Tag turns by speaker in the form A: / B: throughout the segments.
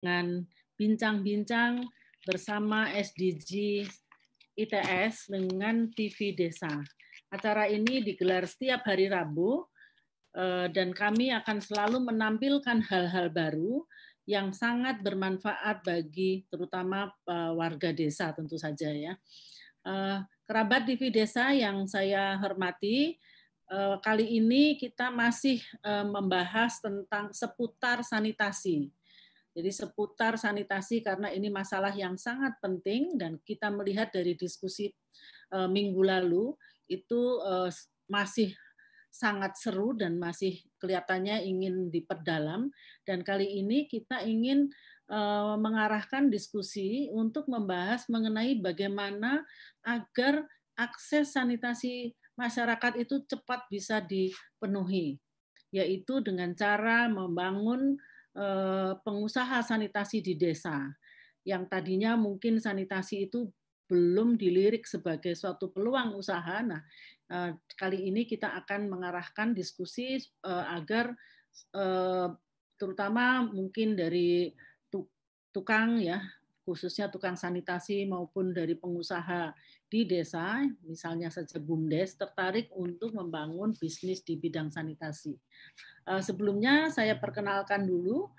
A: dengan bincang-bincang bersama SDG ITS dengan TV Desa. Acara ini digelar setiap hari Rabu eh, dan kami akan selalu menampilkan hal-hal baru yang sangat bermanfaat bagi terutama eh, warga desa tentu saja ya. Eh, kerabat TV Desa yang saya hormati, kali ini kita masih membahas tentang seputar sanitasi jadi seputar sanitasi karena ini masalah yang sangat penting dan kita melihat dari diskusi uh, minggu lalu itu uh, masih sangat seru dan masih kelihatannya ingin diperdalam. Dan kali ini kita ingin uh, mengarahkan diskusi untuk membahas mengenai bagaimana agar akses sanitasi masyarakat itu cepat bisa dipenuhi yaitu dengan cara membangun pengusaha sanitasi di desa yang tadinya mungkin sanitasi itu belum dilirik sebagai suatu peluang usaha. Nah, eh, kali ini kita akan mengarahkan diskusi eh, agar terutama mungkin dari tukang ya khususnya tukang sanitasi maupun dari pengusaha di desa, misalnya saja BUMDes, tertarik untuk membangun bisnis di bidang sanitasi. Eh, sebelumnya saya perkenalkan dulu,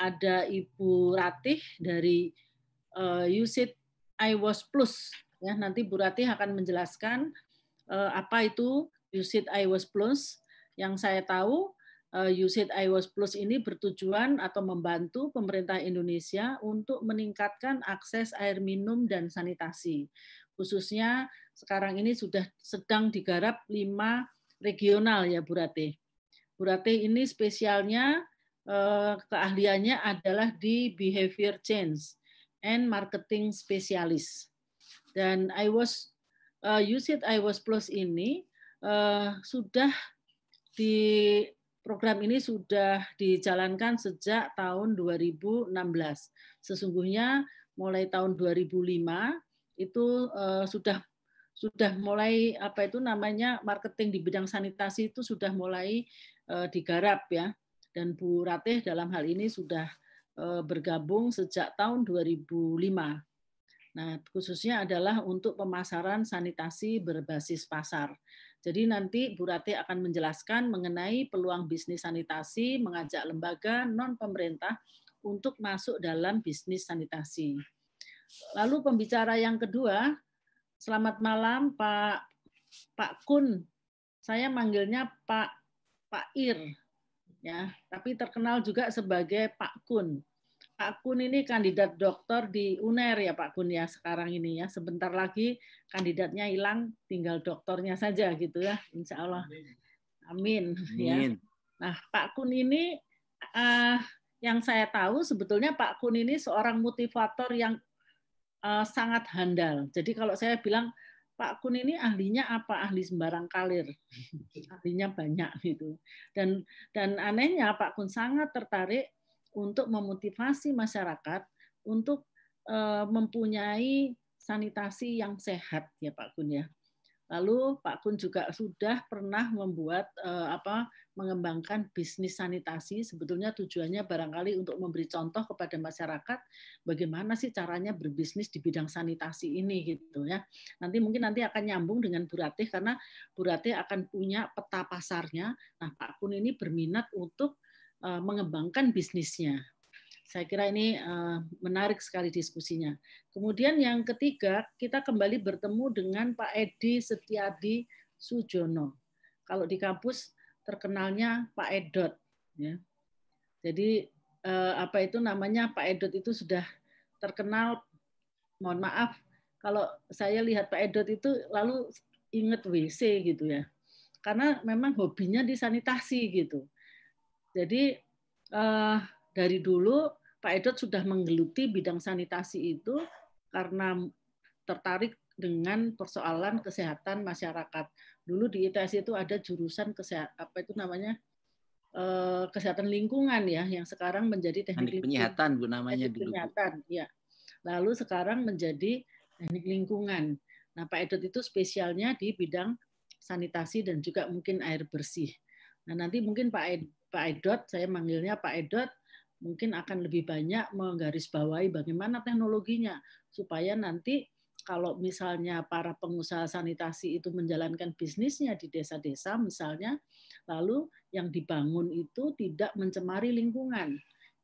A: ada Ibu Ratih dari uh, Usit iWash Plus. Ya, nanti Bu Ratih akan menjelaskan uh, apa itu Usit iWash Plus. Yang saya tahu, Usit iWash Plus ini bertujuan atau membantu pemerintah Indonesia untuk meningkatkan akses air minum dan sanitasi khususnya sekarang ini sudah sedang digarap lima regional ya Bu Ratih. Bu Ratih ini spesialnya eh, keahliannya adalah di behavior change and marketing specialist. Dan I was uh, use it I was plus ini uh, sudah di program ini sudah dijalankan sejak tahun 2016. Sesungguhnya mulai tahun 2005 itu uh, sudah sudah mulai apa itu namanya marketing di bidang sanitasi itu sudah mulai uh, digarap ya dan Bu Ratih dalam hal ini sudah uh, bergabung sejak tahun 2005. Nah, khususnya adalah untuk pemasaran sanitasi berbasis pasar. Jadi nanti Bu Ratih akan menjelaskan mengenai peluang bisnis sanitasi, mengajak lembaga non pemerintah untuk masuk dalam bisnis sanitasi. Lalu pembicara yang kedua, selamat malam Pak Pak Kun. Saya manggilnya Pak Pak Ir, ya, tapi terkenal juga sebagai Pak Kun. Pak Kun ini kandidat dokter di UNER ya Pak Kun ya sekarang ini ya. Sebentar lagi kandidatnya hilang, tinggal dokternya saja gitu ya, Insya Allah. Amin. Ya. Amin. Ya. Nah Pak Kun ini uh, yang saya tahu sebetulnya Pak Kun ini seorang motivator yang uh, sangat handal. Jadi kalau saya bilang Pak Kun ini ahlinya apa? Ahli sembarang kalir. ahlinya banyak gitu. Dan dan anehnya Pak Kun sangat tertarik untuk memotivasi masyarakat untuk uh, mempunyai sanitasi yang sehat ya Pak Kun ya. Lalu Pak Kun juga sudah pernah membuat uh, apa mengembangkan bisnis sanitasi. Sebetulnya tujuannya barangkali untuk memberi contoh kepada masyarakat bagaimana sih caranya berbisnis di bidang sanitasi ini gitu ya. Nanti mungkin nanti akan nyambung dengan Bu Ratih karena Bu Ratih akan punya peta pasarnya. Nah, Pak Kun ini berminat untuk uh, mengembangkan bisnisnya. Saya kira ini uh, menarik sekali diskusinya. Kemudian yang ketiga, kita kembali bertemu dengan Pak Edi Setiadi Sujono. Kalau di kampus terkenalnya Pak Edot. Ya. Jadi uh, apa itu namanya Pak Edot itu sudah terkenal. Mohon maaf kalau saya lihat Pak Edot itu lalu inget WC gitu ya. Karena memang hobinya di sanitasi gitu. Jadi uh, dari dulu Pak Edot sudah menggeluti bidang sanitasi itu karena tertarik dengan persoalan kesehatan masyarakat. Dulu di ITS itu ada jurusan kesehatan apa itu namanya eh, kesehatan lingkungan ya, yang sekarang menjadi teknik,
B: penyihatan bu namanya
A: teknik dulu. Penyihatan, ya. Lalu sekarang menjadi teknik lingkungan. Nah Pak Edot itu spesialnya di bidang sanitasi dan juga mungkin air bersih. Nah nanti mungkin Pak Ed, Pak Edot, saya manggilnya Pak Edot, mungkin akan lebih banyak menggarisbawahi bagaimana teknologinya supaya nanti kalau misalnya para pengusaha sanitasi itu menjalankan bisnisnya di desa-desa misalnya lalu yang dibangun itu tidak mencemari lingkungan.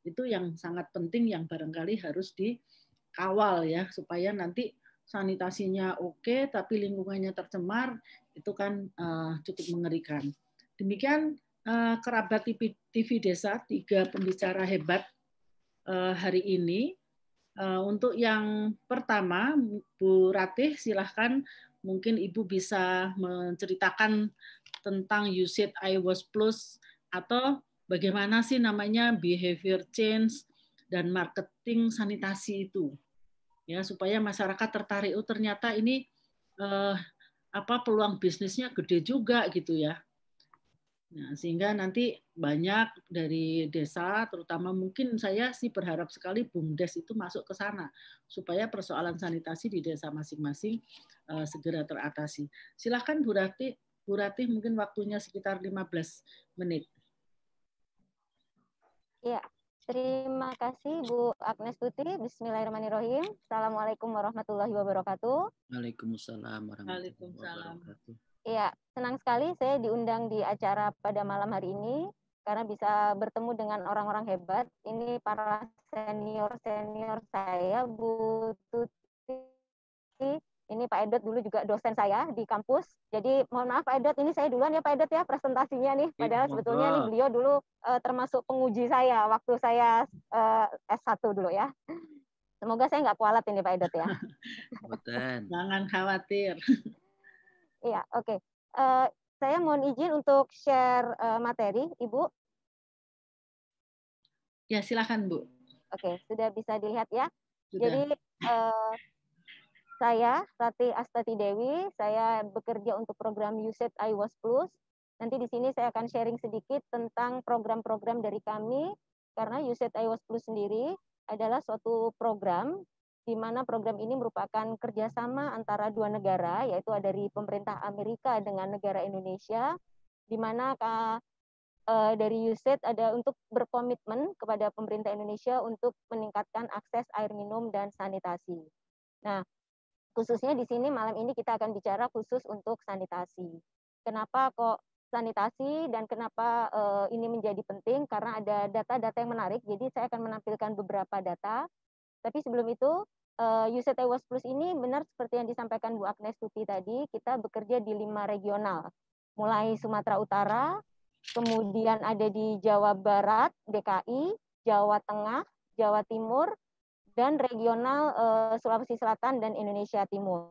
A: Itu yang sangat penting yang barangkali harus dikawal ya supaya nanti sanitasinya oke tapi lingkungannya tercemar itu kan uh, cukup mengerikan. Demikian uh, kerabat TV, TV desa tiga pembicara hebat uh, hari ini. Uh, untuk yang pertama, Bu Ratih, silahkan mungkin Ibu bisa menceritakan tentang Use It iWash Plus atau bagaimana sih namanya behavior change dan marketing sanitasi itu ya supaya masyarakat tertarik oh ternyata ini eh, apa peluang bisnisnya gede juga gitu ya Nah, sehingga nanti banyak dari desa, terutama mungkin saya sih berharap sekali BUMDes itu masuk ke sana supaya persoalan sanitasi di desa masing-masing uh, segera teratasi. Silahkan Bu Rati, Bu Rati mungkin waktunya sekitar 15 menit.
B: Ya, terima kasih Bu Agnes Tuti. Bismillahirrahmanirrahim. Assalamualaikum warahmatullahi wabarakatuh.
C: Waalaikumsalam warahmatullahi wabarakatuh.
B: Iya, senang sekali saya diundang di acara pada malam hari ini karena bisa bertemu dengan orang-orang hebat. Ini para senior-senior saya, Bu Tuti. Ini Pak Edot dulu juga dosen saya di kampus. Jadi mohon maaf Pak Edot, ini saya duluan ya Pak Edot ya presentasinya nih. Iya, Padahal sebetulnya nih beliau dulu uh, termasuk penguji saya waktu saya uh, eh, S1 dulu ya. Semoga saya nggak kualat ini Pak Edot ya.
A: Jangan khawatir.
B: Iya, oke. Okay. Uh, eh, saya mohon izin untuk share uh, materi, Ibu.
A: Ya, silakan Bu.
B: Oke, okay, sudah bisa dilihat ya. Sudah. Jadi uh, saya Rati Astati Dewi, saya bekerja untuk program USAID iWAS Plus. Nanti di sini saya akan sharing sedikit tentang program-program dari kami karena USAID iWAS Plus sendiri adalah suatu program di mana program ini merupakan kerjasama antara dua negara, yaitu dari pemerintah Amerika dengan negara Indonesia, di mana uh, dari USAID ada untuk berkomitmen kepada pemerintah Indonesia untuk meningkatkan akses air minum dan sanitasi. Nah, khususnya di sini malam ini kita akan bicara khusus untuk sanitasi. Kenapa kok sanitasi dan kenapa uh, ini menjadi penting? Karena ada data-data yang menarik. Jadi saya akan menampilkan beberapa data tapi sebelum itu, eh, UCT Was Plus ini benar seperti yang disampaikan Bu Agnes Tuti tadi, kita bekerja di lima regional, mulai Sumatera Utara, kemudian ada di Jawa Barat, DKI, Jawa Tengah, Jawa Timur, dan regional uh, Sulawesi Selatan dan Indonesia Timur.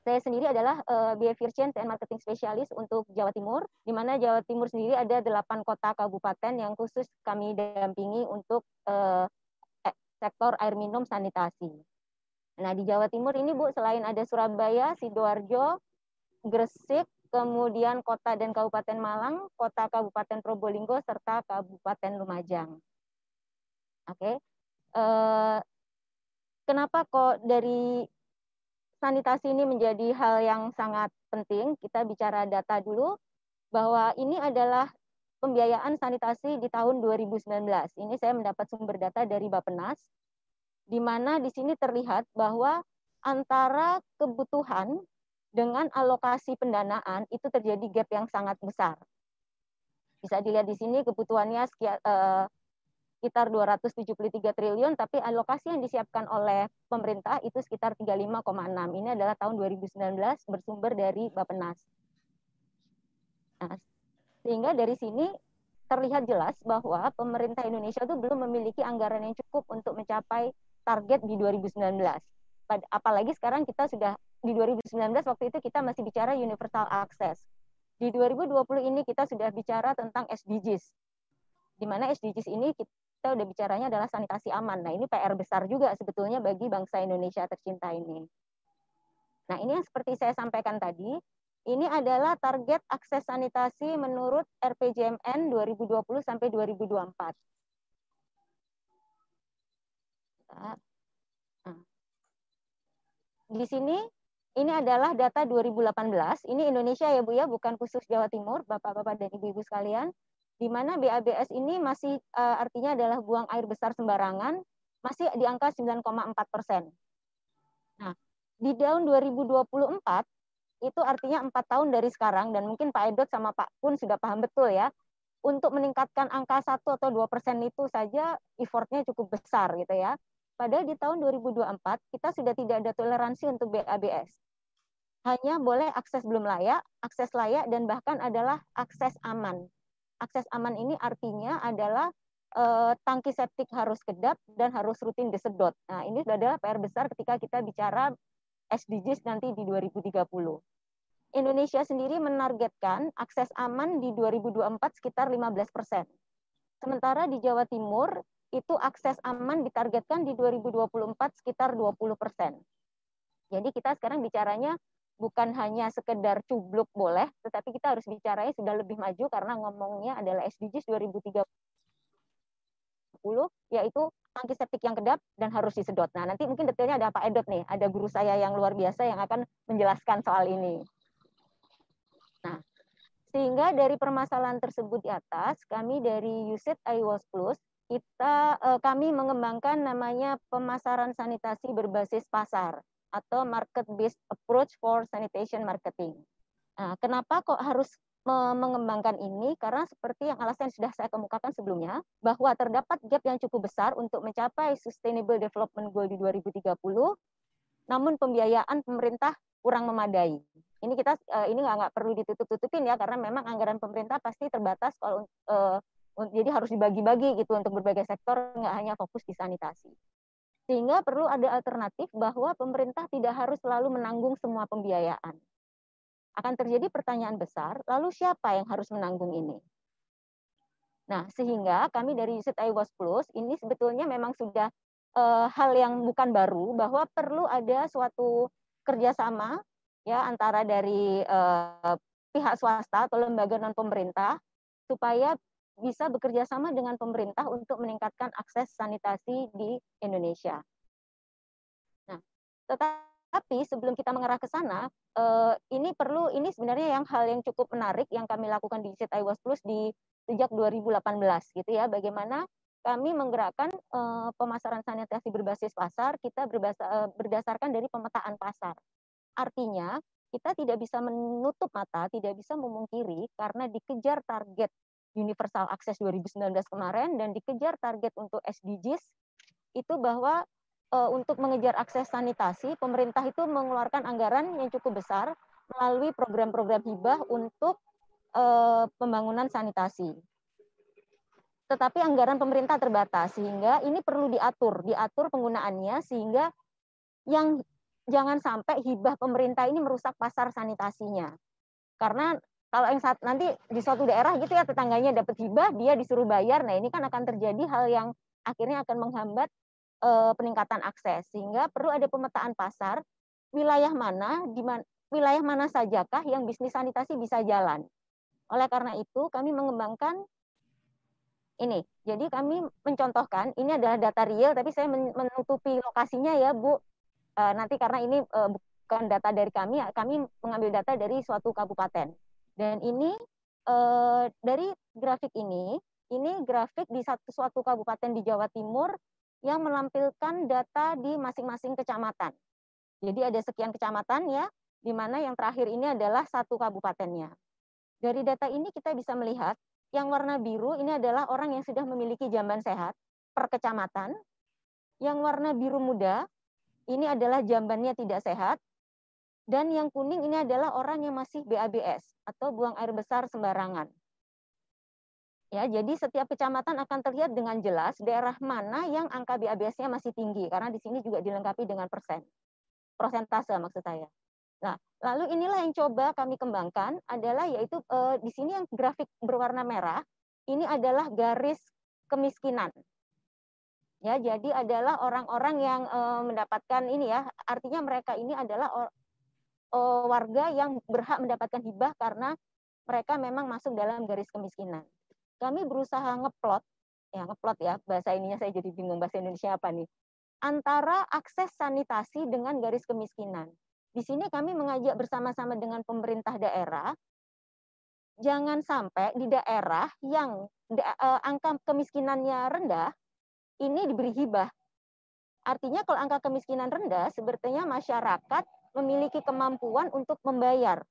B: Saya sendiri adalah uh, Behavior Change and Marketing Specialist untuk Jawa Timur, di mana Jawa Timur sendiri ada delapan kota kabupaten yang khusus kami dampingi untuk uh, sektor air minum sanitasi. Nah, di Jawa Timur ini Bu, selain ada Surabaya, Sidoarjo, Gresik, kemudian kota dan kabupaten Malang, kota kabupaten Probolinggo, serta kabupaten Lumajang. Oke. Eh, kenapa kok dari sanitasi ini menjadi hal yang sangat penting. Kita bicara data dulu bahwa ini adalah pembiayaan sanitasi di tahun 2019. Ini saya mendapat sumber data dari Bappenas di mana di sini terlihat bahwa antara kebutuhan dengan alokasi pendanaan itu terjadi gap yang sangat besar. Bisa dilihat di sini kebutuhannya sekian, eh, sekitar 273 triliun, tapi alokasi yang disiapkan oleh pemerintah itu sekitar 35,6. Ini adalah tahun 2019 bersumber dari Bappenas. Nah, sehingga dari sini terlihat jelas bahwa pemerintah Indonesia itu belum memiliki anggaran yang cukup untuk mencapai target di 2019. Apalagi sekarang kita sudah di 2019 waktu itu kita masih bicara universal access. Di 2020 ini kita sudah bicara tentang SDGs. Di mana SDGs ini kita udah bicaranya adalah sanitasi aman. Nah, ini PR besar juga sebetulnya bagi bangsa Indonesia tercinta ini. Nah, ini yang seperti saya sampaikan tadi, ini adalah target akses sanitasi menurut RPJMN 2020 sampai 2024. Nah, di sini ini adalah data 2018. Ini Indonesia ya Bu ya, bukan khusus Jawa Timur, Bapak-bapak dan Ibu-ibu sekalian. Di mana BABS ini masih uh, artinya adalah buang air besar sembarangan, masih di angka 9,4 persen. Nah, di tahun 2024 itu artinya empat tahun dari sekarang dan mungkin Pak Edot sama Pak pun sudah paham betul ya untuk meningkatkan angka satu atau dua persen itu saja effortnya cukup besar gitu ya. Padahal di tahun 2024 kita sudah tidak ada toleransi untuk BABS. Hanya boleh akses belum layak, akses layak, dan bahkan adalah akses aman. Akses aman ini artinya adalah eh, tangki septik harus kedap dan harus rutin disedot. Nah ini adalah PR besar ketika kita bicara SDGs nanti di 2030. Indonesia sendiri menargetkan akses aman di 2024 sekitar 15 persen. Sementara di Jawa Timur itu akses aman ditargetkan di 2024 sekitar 20 persen. Jadi kita sekarang bicaranya bukan hanya sekedar cubluk boleh, tetapi kita harus bicaranya sudah lebih maju karena ngomongnya adalah SDGs 2030 yaitu tangki septik yang kedap dan harus disedot. Nah, nanti mungkin detailnya ada Pak Edot nih, ada guru saya yang luar biasa yang akan menjelaskan soal ini. Nah, sehingga dari permasalahan tersebut di atas, kami dari USIT IWAS Plus, kita eh, kami mengembangkan namanya pemasaran sanitasi berbasis pasar atau market based approach for sanitation marketing. Nah, kenapa kok harus mengembangkan ini? Karena seperti yang alasan yang sudah saya kemukakan sebelumnya, bahwa terdapat gap yang cukup besar untuk mencapai Sustainable Development Goal di 2030, namun pembiayaan pemerintah kurang memadai ini kita uh, ini nggak nggak perlu ditutup-tutupin ya karena memang anggaran pemerintah pasti terbatas kalau uh, jadi harus dibagi-bagi gitu untuk berbagai sektor nggak hanya fokus di sanitasi sehingga perlu ada alternatif bahwa pemerintah tidak harus selalu menanggung semua pembiayaan. Akan terjadi pertanyaan besar lalu siapa yang harus menanggung ini? Nah sehingga kami dari Usit iWas Plus ini sebetulnya memang sudah uh, hal yang bukan baru bahwa perlu ada suatu kerjasama ya antara dari uh, pihak swasta atau lembaga non pemerintah supaya bisa bekerja sama dengan pemerintah untuk meningkatkan akses sanitasi di Indonesia. Nah, tetapi sebelum kita mengarah ke sana, uh, ini perlu ini sebenarnya yang hal yang cukup menarik yang kami lakukan di Visit iWas Plus di sejak 2018 gitu ya, bagaimana kami menggerakkan uh, pemasaran sanitasi berbasis pasar kita uh, berdasarkan dari pemetaan pasar. Artinya, kita tidak bisa menutup mata, tidak bisa memungkiri karena dikejar target Universal Access 2019 kemarin dan dikejar target untuk SDGs itu bahwa e, untuk mengejar akses sanitasi, pemerintah itu mengeluarkan anggaran yang cukup besar melalui program-program hibah untuk e, pembangunan sanitasi. Tetapi anggaran pemerintah terbatas sehingga ini perlu diatur, diatur penggunaannya sehingga yang jangan sampai hibah pemerintah ini merusak pasar sanitasinya. Karena kalau yang saat nanti di suatu daerah gitu ya tetangganya dapat hibah, dia disuruh bayar. Nah, ini kan akan terjadi hal yang akhirnya akan menghambat e, peningkatan akses. Sehingga perlu ada pemetaan pasar wilayah mana di man, wilayah mana sajakah yang bisnis sanitasi bisa jalan. Oleh karena itu, kami mengembangkan ini. Jadi kami mencontohkan, ini adalah data real, tapi saya menutupi lokasinya ya, Bu. Eh, nanti karena ini uh, bukan data dari kami, kami mengambil data dari suatu kabupaten. Dan ini uh, dari grafik ini, ini grafik di satu suatu kabupaten di Jawa Timur yang menampilkan data di masing-masing kecamatan. Jadi ada sekian kecamatan ya, di mana yang terakhir ini adalah satu kabupatennya. Dari data ini kita bisa melihat yang warna biru ini adalah orang yang sudah memiliki jamban sehat per kecamatan. Yang warna biru muda ini adalah jambannya tidak sehat. Dan yang kuning ini adalah orang yang masih BABS atau buang air besar sembarangan. Ya, jadi setiap kecamatan akan terlihat dengan jelas daerah mana yang angka BABS-nya masih tinggi karena di sini juga dilengkapi dengan persen. Prosentase maksud saya. Nah, lalu inilah yang coba kami kembangkan adalah yaitu eh, di sini yang grafik berwarna merah ini adalah garis kemiskinan ya jadi adalah orang-orang yang uh, mendapatkan ini ya artinya mereka ini adalah uh, warga yang berhak mendapatkan hibah karena mereka memang masuk dalam garis kemiskinan. Kami berusaha ngeplot ya ngeplot ya bahasa ininya saya jadi bingung bahasa Indonesia apa nih? Antara akses sanitasi dengan garis kemiskinan. Di sini kami mengajak bersama-sama dengan pemerintah daerah jangan sampai di daerah yang uh, angka kemiskinannya rendah ini diberi hibah. Artinya kalau angka kemiskinan rendah, sebetulnya masyarakat memiliki kemampuan untuk membayar.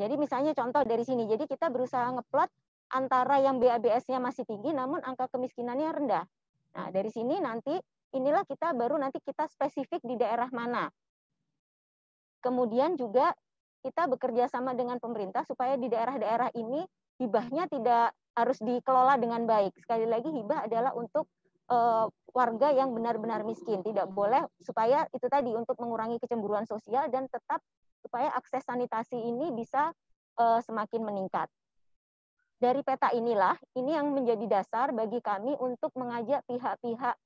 B: Jadi misalnya contoh dari sini, jadi kita berusaha ngeplot antara yang BABS-nya masih tinggi namun angka kemiskinannya rendah. Nah, dari sini nanti inilah kita baru nanti kita spesifik di daerah mana. Kemudian juga kita bekerja sama dengan pemerintah supaya di daerah-daerah ini hibahnya tidak harus dikelola dengan baik. Sekali lagi hibah adalah untuk uh, warga yang benar-benar miskin. Tidak boleh supaya itu tadi untuk mengurangi kecemburuan sosial dan tetap supaya akses sanitasi ini bisa uh, semakin meningkat. Dari peta inilah, ini yang menjadi dasar bagi kami untuk mengajak pihak-pihak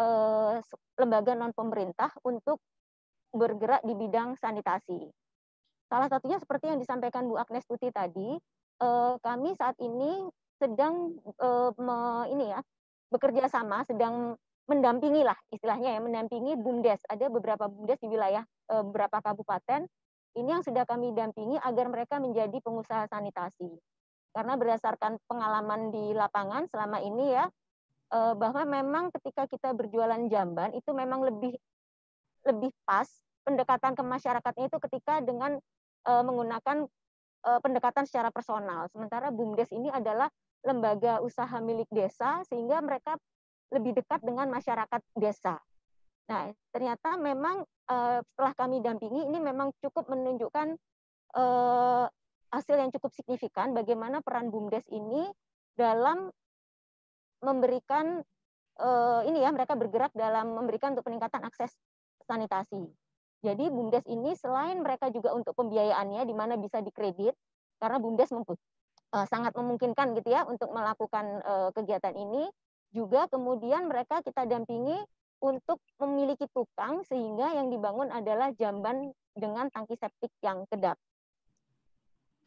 B: uh, lembaga non pemerintah untuk bergerak di bidang sanitasi. Salah satunya seperti yang disampaikan Bu Agnes Tuti tadi, kami saat ini sedang ini ya bekerja sama, sedang mendampingi lah istilahnya ya, mendampingi bumdes. Ada beberapa bumdes di wilayah uh, beberapa kabupaten ini yang sudah kami dampingi agar mereka menjadi pengusaha sanitasi. Karena berdasarkan pengalaman di lapangan selama ini ya, eh, bahwa memang ketika kita berjualan jamban itu memang lebih lebih pas pendekatan ke masyarakatnya itu ketika dengan eh, menggunakan eh, pendekatan secara personal. Sementara BUMDes ini adalah lembaga usaha milik desa sehingga mereka lebih dekat dengan masyarakat desa. Nah, ternyata memang uh, setelah kami dampingi ini memang cukup menunjukkan uh, hasil yang cukup signifikan bagaimana peran BUMDes ini dalam memberikan uh, ini ya mereka bergerak dalam memberikan untuk peningkatan akses sanitasi. Jadi BUMDes ini selain mereka juga untuk pembiayaannya di mana bisa dikredit karena BUMDes sangat memungkinkan gitu ya untuk melakukan uh, kegiatan ini juga kemudian mereka kita dampingi untuk memiliki tukang sehingga yang dibangun adalah jamban dengan tangki septik yang kedap.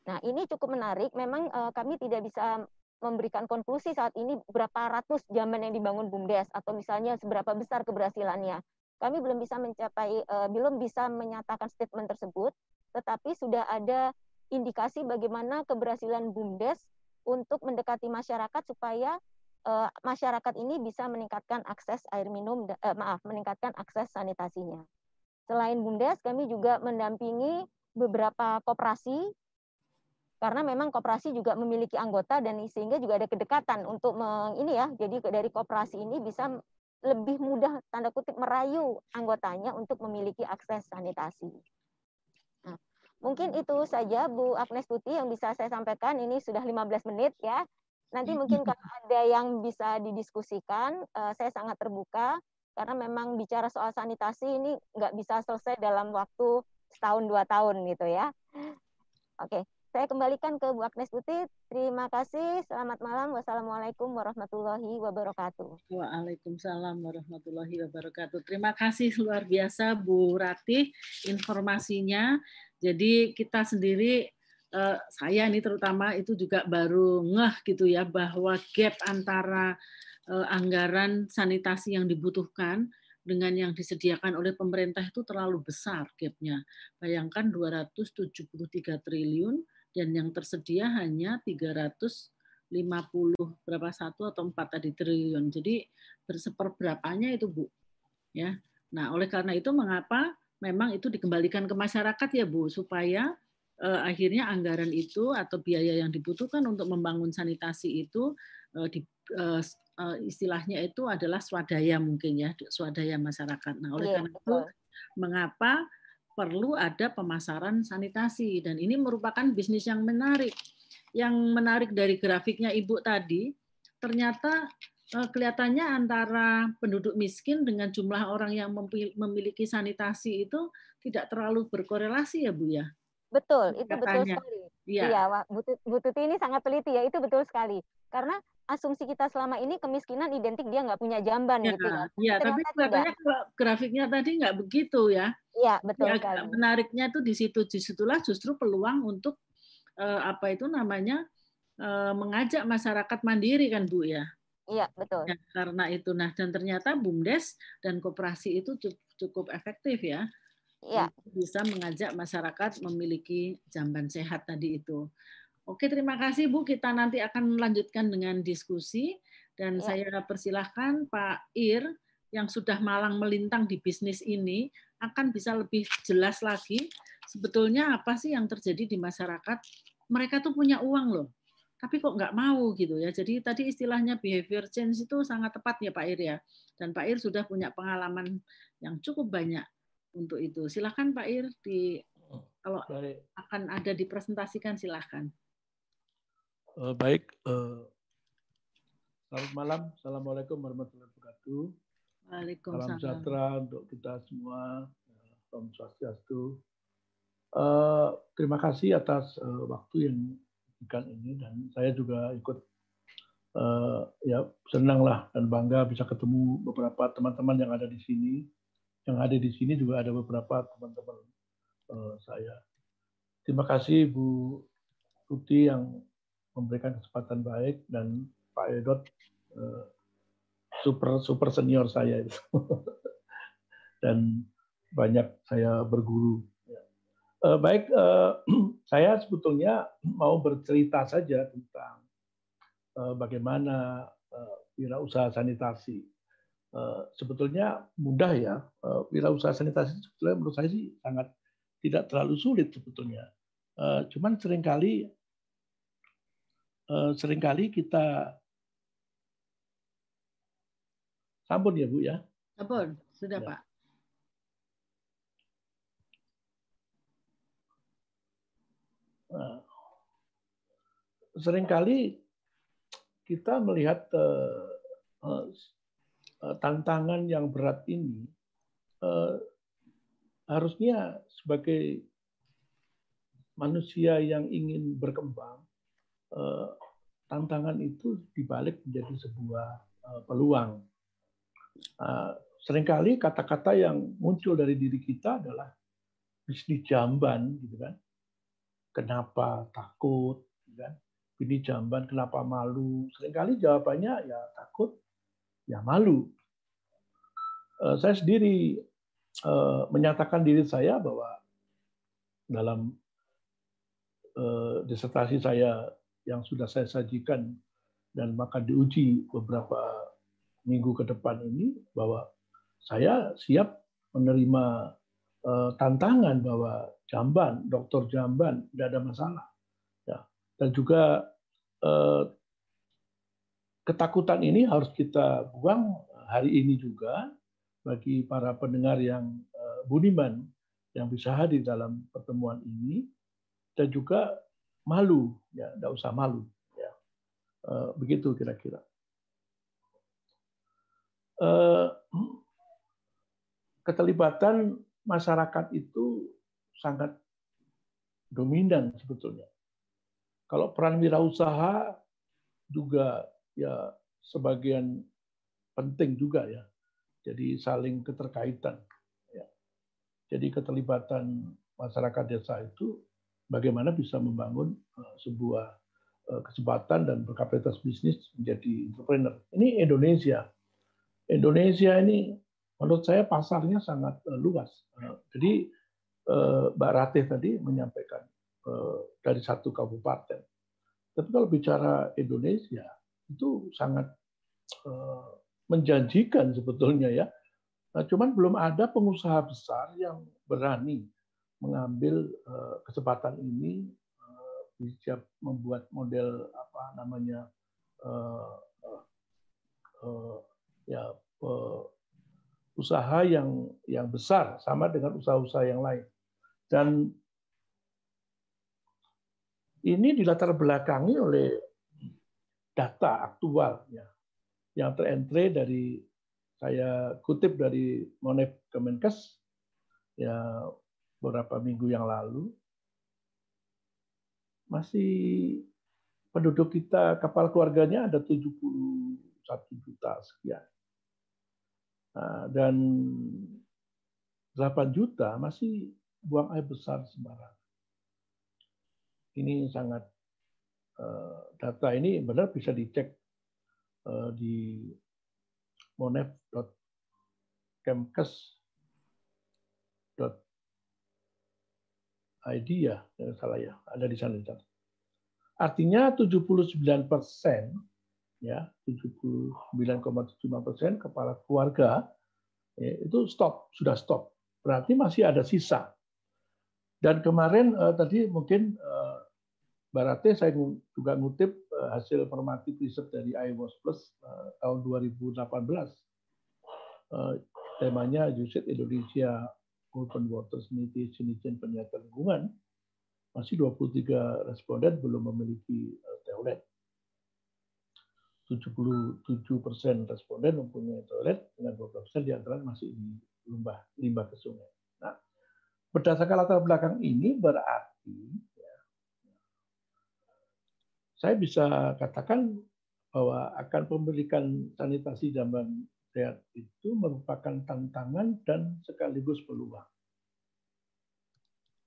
B: Nah, ini cukup menarik. Memang uh, kami tidak bisa memberikan konklusi saat ini berapa ratus jamban yang dibangun BUMDes atau misalnya seberapa besar keberhasilannya. Kami belum bisa mencapai belum bisa menyatakan statement tersebut, tetapi sudah ada indikasi bagaimana keberhasilan BUMDes untuk mendekati masyarakat supaya uh, masyarakat ini bisa meningkatkan akses air minum, uh, maaf, meningkatkan akses sanitasinya. Selain BUMDes, kami juga mendampingi beberapa koperasi karena memang koperasi juga memiliki anggota dan sehingga juga ada kedekatan untuk meng, ini ya. Jadi dari koperasi ini bisa lebih mudah tanda kutip merayu anggotanya untuk memiliki akses sanitasi. Mungkin itu saja Bu Agnes Tuti yang bisa saya sampaikan. Ini sudah 15 menit ya. Nanti mungkin kalau ada yang bisa didiskusikan, uh, saya sangat terbuka karena memang bicara soal sanitasi ini nggak bisa selesai dalam waktu setahun dua tahun gitu ya. Oke, saya kembalikan ke Bu Agnes Putih. Terima kasih. Selamat malam. Wassalamualaikum warahmatullahi wabarakatuh.
A: Waalaikumsalam warahmatullahi wabarakatuh. Terima kasih luar biasa Bu Ratih informasinya. Jadi kita sendiri uh, saya ini terutama itu juga baru ngeh gitu ya bahwa gap antara uh, anggaran sanitasi yang dibutuhkan dengan yang disediakan oleh pemerintah itu terlalu besar gapnya. Bayangkan 273 triliun dan yang tersedia hanya 350 berapa satu atau empat tadi triliun. Jadi berseperberapanya itu Bu. Ya. Nah, oleh karena itu mengapa memang itu dikembalikan ke masyarakat ya Bu supaya eh, akhirnya anggaran itu atau biaya yang dibutuhkan untuk membangun sanitasi itu eh, di, eh, eh, istilahnya itu adalah swadaya mungkin ya swadaya masyarakat. Nah oleh yeah, karena itu mengapa perlu ada pemasaran sanitasi dan ini merupakan bisnis yang menarik. Yang menarik dari grafiknya ibu tadi ternyata eh, kelihatannya antara penduduk miskin dengan jumlah orang yang memiliki sanitasi itu tidak terlalu berkorelasi ya Bu ya.
B: Betul, itu betul sekali. Iya, ya, Bu Tuti ini sangat teliti ya, itu betul sekali. Karena asumsi kita selama ini kemiskinan identik dia nggak punya jamban ya, gitu ya.
A: Iya, tapi kalau grafiknya tadi nggak begitu ya.
B: Iya, betul ya, sekali.
A: Menariknya tuh di situ, di situlah justru peluang untuk eh, apa itu namanya eh, mengajak masyarakat mandiri kan Bu ya.
B: Iya, betul.
A: Ya, karena itu, nah dan ternyata BUMDes dan koperasi itu cukup, cukup efektif ya
B: ya.
A: bisa mengajak masyarakat memiliki jamban sehat tadi itu. Oke, terima kasih Bu. Kita nanti akan melanjutkan dengan diskusi dan ya. saya persilahkan Pak Ir yang sudah malang melintang di bisnis ini akan bisa lebih jelas lagi sebetulnya apa sih yang terjadi di masyarakat. Mereka tuh punya uang loh, tapi kok nggak mau gitu ya. Jadi tadi istilahnya behavior change itu sangat tepat ya Pak Ir ya. Dan Pak Ir sudah punya pengalaman yang cukup banyak untuk itu. Silahkan Pak Ir di kalau akan ada dipresentasikan silahkan.
D: Uh, baik, uh, selamat malam. Assalamualaikum warahmatullahi wabarakatuh.
A: Waalaikumsalam.
D: Salam sejahtera untuk kita semua. Om Swastiastu. Uh, terima kasih atas uh, waktu yang diberikan ini dan saya juga ikut uh, ya senang lah dan bangga bisa ketemu beberapa teman-teman yang ada di sini. Yang ada di sini juga ada beberapa teman-teman uh, saya. Terima kasih Bu Tuti yang memberikan kesempatan baik dan Pak Edot uh, super super senior saya itu dan banyak saya berguru. Uh, baik, uh, saya sebetulnya mau bercerita saja tentang bagaimana wirausaha sanitasi. Sebetulnya mudah ya, wirausaha sanitasi sebetulnya menurut saya sih sangat tidak terlalu sulit sebetulnya. Cuman sering kali sering kali kita Sampun ya Bu ya.
A: Sampun, sudah ya. Pak.
D: Nah, sering kali kita melihat uh, uh, tantangan yang berat ini uh, harusnya sebagai manusia yang ingin berkembang, uh, tantangan itu dibalik menjadi sebuah uh, peluang Ah, sering kali kata-kata yang muncul dari diri kita adalah bisnis jamban, gitu kan? Kenapa takut, gitu kan? Ini jamban kenapa malu? Seringkali jawabannya ya takut, ya malu. Eh, saya sendiri eh, menyatakan diri saya bahwa dalam eh, disertasi saya yang sudah saya sajikan dan maka diuji beberapa minggu ke depan ini bahwa saya siap menerima uh, tantangan bahwa jamban, dokter jamban tidak ada masalah. Ya. Dan juga uh, ketakutan ini harus kita buang hari ini juga bagi para pendengar yang uh, budiman yang bisa hadir dalam pertemuan ini dan juga malu ya tidak usah malu ya uh, begitu kira-kira Eh, keterlibatan masyarakat itu sangat dominan sebetulnya. Kalau peran wirausaha juga ya sebagian penting juga ya. Jadi saling keterkaitan. Ya. Jadi keterlibatan masyarakat desa itu bagaimana bisa membangun eh, sebuah eh, kesempatan dan berkapasitas bisnis menjadi entrepreneur. Ini Indonesia Indonesia ini menurut saya pasarnya sangat uh, luas. Jadi Mbak Ratih tadi menyampaikan dari satu kabupaten. Tapi kalau bicara Indonesia itu sangat menjanjikan sebetulnya ya. Nah, cuman belum ada pengusaha besar yang berani mengambil uh, kesempatan ini uh, bisa membuat model apa namanya uh, ya usaha yang yang besar sama dengan usaha-usaha yang lain. Dan ini dilatar belakangi oleh data aktual ya, yang terentre dari saya kutip dari Monep Kemenkes ya beberapa minggu yang lalu masih penduduk kita kapal keluarganya ada 71 juta sekian. Nah, dan 8 juta masih buang air besar sembarangan. Ini sangat eh, data ini benar bisa dicek eh, di monef.kemkes.id ya, salah ya, ada di sana. Artinya 79 persen, ya 79,75 persen kepala keluarga ya, itu stop, sudah stop. Berarti masih ada sisa. Dan kemarin uh, tadi mungkin uh, Barate saya juga ngutip uh, hasil formatif riset dari iWatch Plus uh, tahun 2018. Uh, temanya USAID Indonesia Open Water Sanitation Izin Penyiapan Lingkungan masih 23 responden belum memiliki uh, toilet. 77 persen responden mempunyai toilet dengan 12 persen di antara masih di limbah limbah ke sungai. Nah, berdasarkan latar belakang ini berarti ya, saya bisa katakan bahwa akan pemberikan sanitasi zaman sehat itu merupakan tantangan dan sekaligus peluang.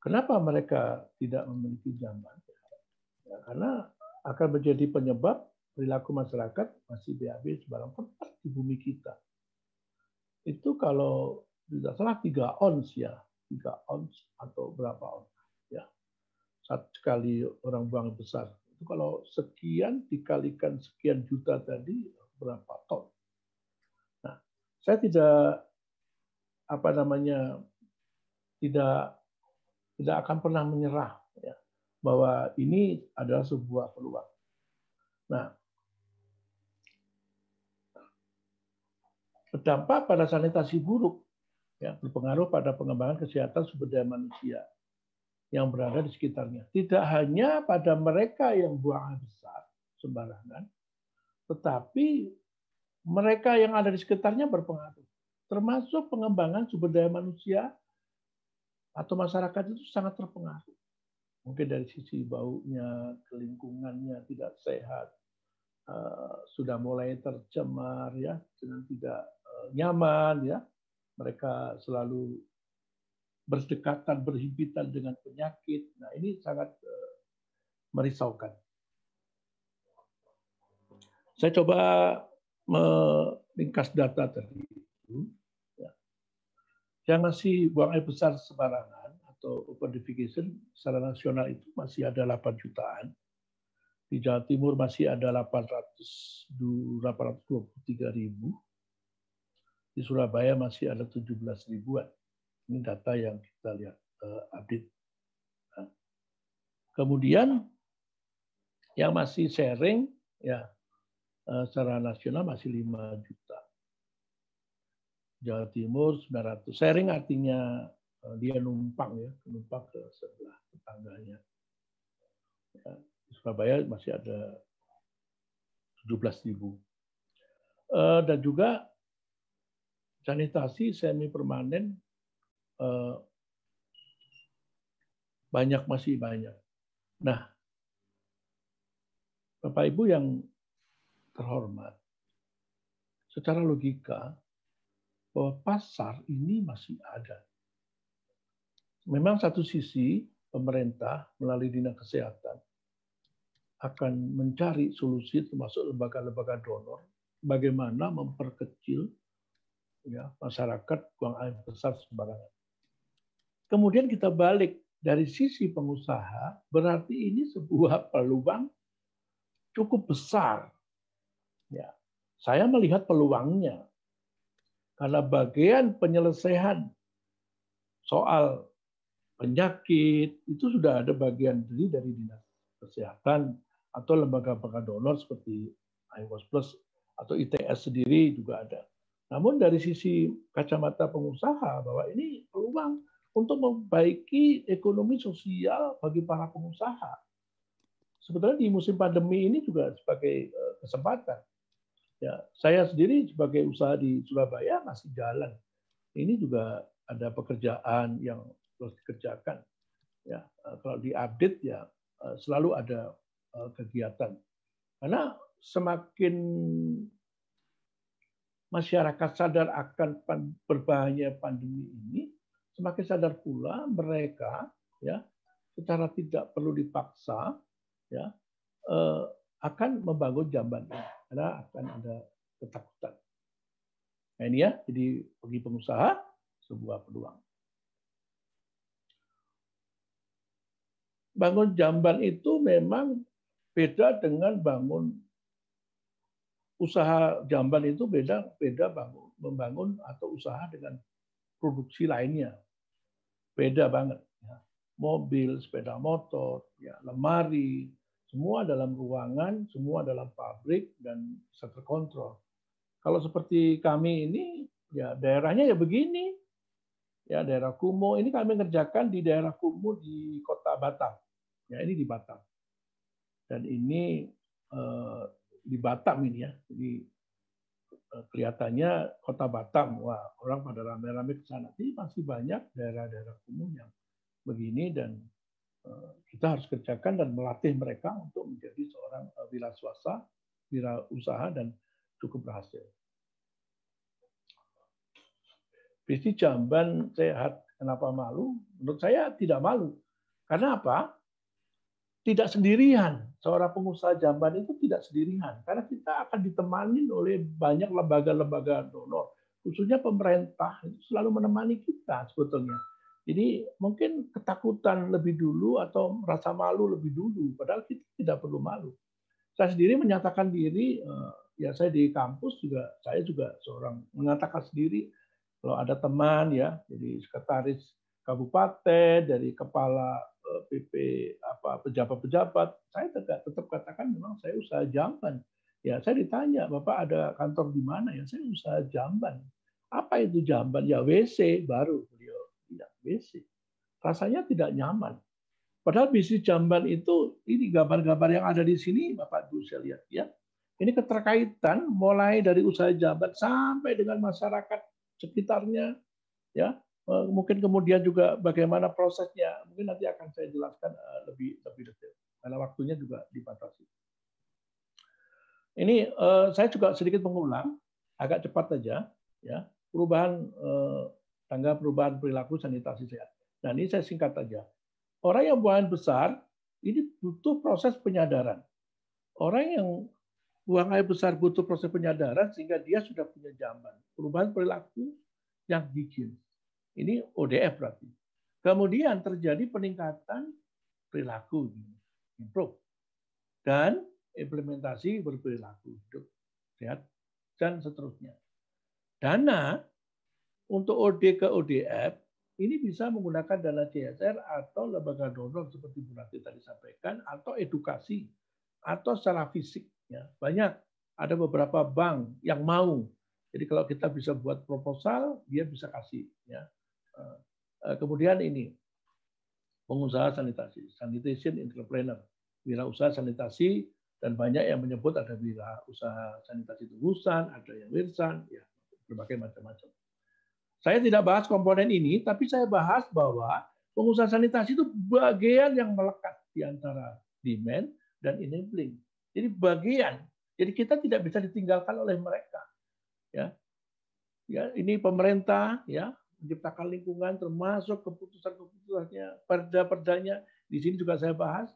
D: Kenapa mereka tidak memiliki jamban? Ya, karena akan menjadi penyebab perilaku masyarakat masih BAB sebarang tempat di bumi kita. Itu kalau tidak salah tiga ons ya, tiga ons atau berapa ons ya. Satu sekali orang buang besar. Itu kalau sekian dikalikan sekian juta tadi berapa ton? Saya tidak apa namanya tidak tidak akan pernah menyerah ya, bahwa ini adalah sebuah peluang. Nah, berdampak pada sanitasi buruk, ya, berpengaruh pada pengembangan kesehatan sumber daya manusia yang berada di sekitarnya. Tidak hanya pada mereka yang buang besar sembarangan, tetapi mereka yang ada di sekitarnya berpengaruh. Termasuk pengembangan sumber daya manusia atau masyarakat itu sangat terpengaruh. Mungkin dari sisi baunya, kelingkungannya tidak sehat, eh, sudah mulai tercemar ya dengan tidak eh, nyaman ya. Mereka selalu berdekatan, berhimpitan dengan penyakit. Nah ini sangat eh, merisaukan. Saya coba meringkas data tadi yang masih buang air besar sembarangan atau open defecation secara nasional itu masih ada 8 jutaan. Di Jawa Timur masih ada 800, 823 ribu. Di Surabaya masih ada 17 ribuan. Ini data yang kita lihat uh, update. Nah. Kemudian yang masih sharing ya secara nasional masih 5 juta. Jawa Timur 900. Sharing artinya eh, dia numpang ya, numpang ke sebelah tetangganya. Ya, Surabaya masih ada 17 ribu. Eh, dan juga sanitasi semi permanen eh, banyak masih banyak. Nah, Bapak Ibu yang terhormat, secara logika bahwa pasar ini masih ada. Memang satu sisi pemerintah melalui dinas kesehatan akan mencari solusi termasuk lembaga-lembaga donor bagaimana memperkecil ya, masyarakat buang air besar sembarangan. Kemudian kita balik dari sisi pengusaha berarti ini sebuah peluang cukup besar. Ya, saya melihat peluangnya karena bagian penyelesaian soal penyakit itu sudah ada bagian dari dari dinas kesehatan atau lembaga-lembaga donor seperti iWatch Plus atau ITS sendiri juga ada. Namun dari sisi kacamata pengusaha bahwa ini peluang untuk memperbaiki ekonomi sosial bagi para pengusaha. Sebetulnya di musim pandemi ini juga sebagai eh, kesempatan Ya, saya sendiri sebagai usaha di Surabaya masih jalan. Ini juga ada pekerjaan yang harus dikerjakan. Ya, eh, kalau diupdate ya eh, selalu ada eh, kegiatan. Karena semakin masyarakat sadar akan berbahaya pandemi ini, semakin sadar pula mereka ya secara tidak perlu dipaksa ya akan membangun jamban ini karena akan ada ketakutan. Nah ini ya, jadi bagi pengusaha sebuah peluang. Bangun jamban itu memang beda dengan bangun usaha jamban itu beda beda bangun membangun atau usaha dengan produksi lainnya beda banget ya. mobil sepeda motor ya lemari semua dalam ruangan semua dalam pabrik dan bisa terkontrol kalau seperti kami ini ya daerahnya ya begini ya daerah Kumo ini kami ngerjakan di daerah Kumo di kota Batam ya ini di Batam dan ini eh, di Batam ini ya. Jadi eh, kelihatannya kota Batam, wah orang pada rame-rame ke sana. Jadi masih banyak daerah-daerah umum yang begini dan kita harus kerjakan dan melatih mereka untuk menjadi seorang eh, wira swasta, wira usaha dan cukup berhasil. Visi jamban sehat, kenapa malu? Menurut saya tidak malu. Karena apa? tidak sendirian. Seorang pengusaha jamban itu tidak sendirian karena kita akan ditemani oleh banyak lembaga-lembaga donor, khususnya pemerintah itu selalu menemani kita sebetulnya. Jadi mungkin ketakutan lebih dulu atau merasa malu lebih dulu, padahal kita tidak perlu malu. Saya sendiri menyatakan diri, eh, ya saya di kampus juga, saya juga seorang mengatakan sendiri kalau ada teman ya, jadi sekretaris kabupaten, dari kepala PP apa pejabat-pejabat, saya tetap tetap katakan memang saya usaha jamban. Ya, saya ditanya, Bapak ada kantor di mana? Ya, saya usaha jamban. Apa itu jamban? Ya WC baru WC. Rasanya tidak nyaman. Padahal bisnis jamban itu ini gambar-gambar yang ada di sini Bapak Ibu saya lihat ya. Ini keterkaitan mulai dari usaha jamban sampai dengan masyarakat sekitarnya ya Eh, mungkin kemudian juga bagaimana prosesnya mungkin nanti akan saya jelaskan eh, lebih lebih detail karena waktunya juga dibatasi. Ini eh, saya juga sedikit mengulang agak cepat saja ya perubahan tangga perubahan perilaku sanitasi sehat. Nah ini saya singkat saja. Orang yang buang air besar ini butuh proses penyadaran. Orang yang buang air besar butuh proses penyadaran sehingga dia sudah punya jamban. Perubahan perilaku yang higienis ini ODF berarti. Kemudian terjadi peningkatan perilaku, improve. Dan implementasi berperilaku hidup sehat dan seterusnya. Dana untuk OD ke ODF ini bisa menggunakan dana CSR atau lembaga donor seperti Bu Rati tadi sampaikan atau edukasi atau secara fisik ya. Banyak. Ada beberapa bank yang mau. Jadi kalau kita bisa buat proposal dia bisa kasih ya. Eh, eh, kemudian ini pengusaha sanitasi, sanitation entrepreneur, wirausaha sanitasi dan banyak yang menyebut ada wirausaha sanitasi tebusan, ada yang wirsan, ya berbagai macam-macam. Saya tidak bahas komponen ini, tapi saya bahas bahwa pengusaha sanitasi itu bagian yang melekat di antara demand dan enabling. Jadi bagian. Jadi kita tidak bisa ditinggalkan oleh mereka. Ya, ya ini pemerintah ya menciptakan lingkungan termasuk keputusan-keputusannya, perda-perdanya di sini juga saya bahas.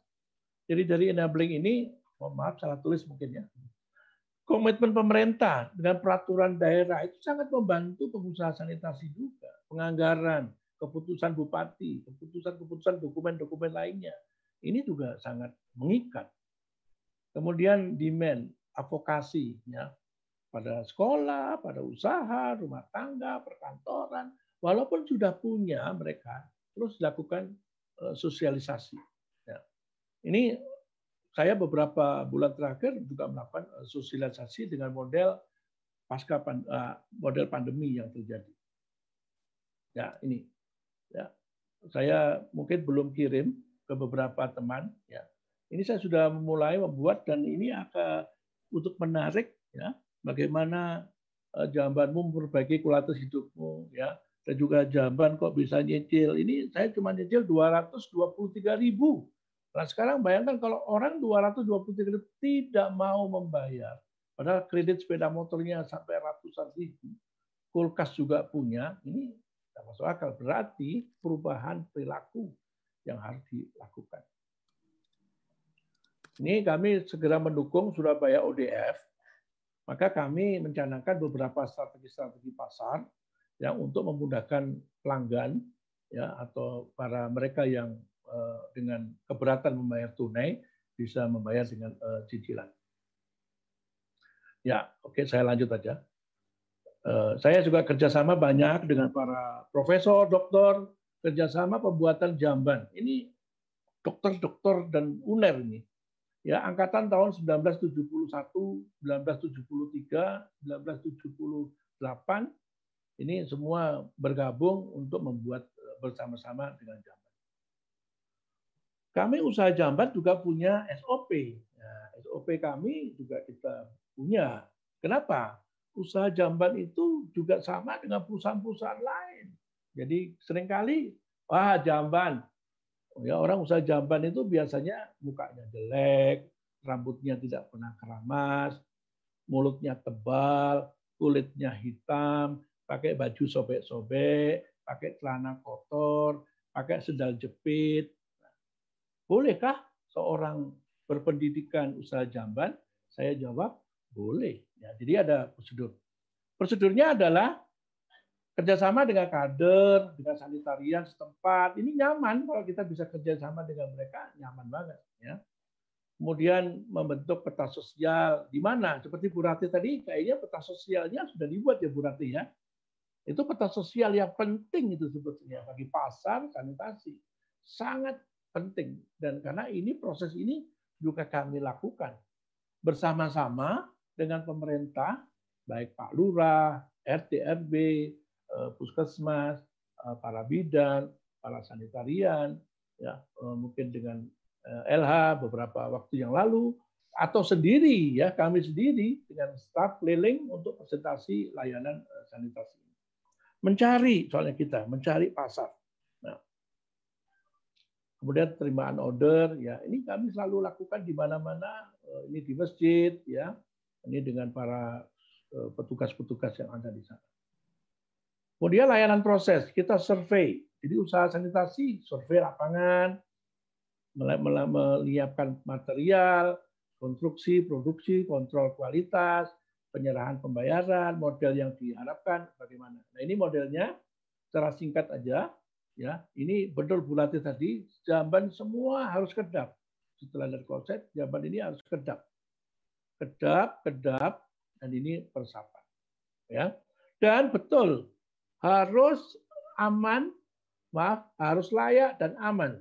D: Jadi dari enabling ini, mohon maaf salah tulis mungkin ya. Komitmen pemerintah dengan peraturan daerah itu sangat membantu pengusaha sanitasi juga, penganggaran, keputusan bupati, keputusan-keputusan dokumen-dokumen lainnya. Ini juga sangat mengikat. Kemudian demand, advokasi ya pada sekolah, pada usaha, rumah tangga, perkantoran, walaupun sudah punya mereka terus lakukan eh, sosialisasi. Ya. Ini saya beberapa bulan terakhir juga melakukan eh, sosialisasi dengan model pasca eh, model pandemi yang terjadi. Ya ini, ya saya mungkin belum kirim ke beberapa teman. Ya ini saya sudah memulai membuat dan ini akan untuk menarik ya bagaimana jambanmu memperbaiki kualitas hidupmu ya dan juga jamban kok bisa nyicil. Ini saya cuma nyicil 223 ribu. Nah sekarang bayangkan kalau orang 223 ribu tidak mau membayar. Padahal kredit sepeda motornya sampai ratusan ribu. Kulkas juga punya. Ini tidak masuk akal. Berarti perubahan perilaku yang harus dilakukan. Ini kami segera mendukung Surabaya ODF. Maka kami mencanangkan beberapa strategi-strategi pasar ya untuk memudahkan pelanggan ya atau para mereka yang dengan keberatan membayar tunai bisa membayar dengan uh, cicilan. Ya, oke, okay, saya lanjut aja. Uh, saya juga kerjasama banyak dengan para profesor, dokter, kerjasama pembuatan jamban. Ini dokter-dokter dan UNER ini. Ya, angkatan tahun 1971, 1973, 1978 ini semua bergabung untuk membuat eh, bersama-sama dengan jamban. Kami usaha jamban juga punya SOP. Ya, SOP kami juga kita punya. Kenapa? Usaha jamban itu juga sama dengan perusahaan-perusahaan lain. Jadi sering kali, wah jamban. Ya, orang usaha jamban itu biasanya mukanya jelek, rambutnya tidak pernah keramas, mulutnya tebal, kulitnya hitam, pakai baju sobek-sobek, pakai celana kotor, pakai sendal jepit. Bolehkah seorang berpendidikan usaha jamban? Saya jawab, boleh. Ya, jadi ada prosedur. Prosedurnya adalah kerjasama dengan kader, dengan sanitarian setempat. Ini nyaman kalau kita bisa kerjasama dengan mereka, nyaman banget. Ya. Kemudian membentuk peta sosial di mana? Seperti Bu Rati tadi, kayaknya peta sosialnya sudah dibuat ya Bu Rati ya. Itu peta sosial yang penting itu sebetulnya bagi pasar sanitasi. Sangat penting. Dan karena ini proses ini juga kami lakukan bersama-sama dengan pemerintah, baik Pak Lurah, RT RW, eh, Puskesmas, eh, para bidan, para sanitarian, ya eh, mungkin dengan LH beberapa waktu yang lalu, atau sendiri ya kami sendiri dengan staf keliling untuk presentasi layanan sanitasi mencari soalnya kita mencari pasar. Kemudian terimaan order ya ini kami selalu lakukan di mana-mana eh, ini di masjid ya ini dengan para eh, petugas-petugas yang ada di sana. Kemudian layanan proses kita survei jadi usaha sanitasi survei lapangan menyiapkan material konstruksi produksi kontrol kualitas penyerahan pembayaran, model yang diharapkan bagaimana. Nah, ini modelnya secara singkat aja ya. Ini betul bulatnya tadi, jamban semua harus kedap. Setelah dari konsep, jamban ini harus kedap. Kedap, kedap, dan ini persapan. Ya. Dan betul harus aman, maaf, harus layak dan aman.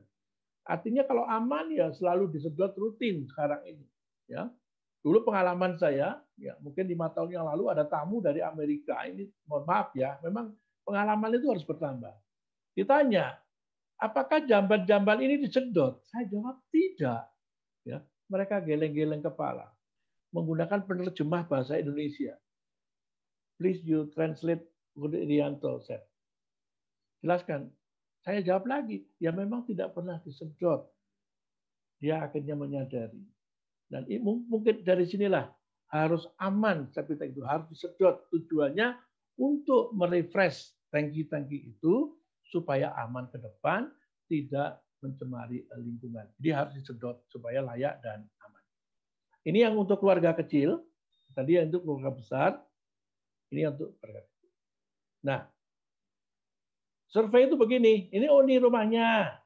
D: Artinya kalau aman ya selalu disedot rutin sekarang ini. Ya, Dulu pengalaman saya, ya mungkin lima tahun yang lalu ada tamu dari Amerika. Ini mohon maaf ya, memang pengalaman itu harus bertambah. Ditanya, apakah jamban-jamban ini disedot? Saya jawab tidak. Ya, mereka geleng-geleng kepala menggunakan penerjemah bahasa Indonesia. Please you translate Irianto said. Jelaskan. Saya jawab lagi, ya memang tidak pernah disedot. Dia akhirnya menyadari dan mungkin dari sinilah harus aman septic itu harus disedot tujuannya untuk merefresh tangki-tangki itu supaya aman ke depan tidak mencemari lingkungan. Jadi harus disedot supaya layak dan aman. Ini yang untuk keluarga kecil, tadi yang untuk keluarga besar, ini untuk keluarga kecil. Nah, survei itu begini, ini oh ini rumahnya.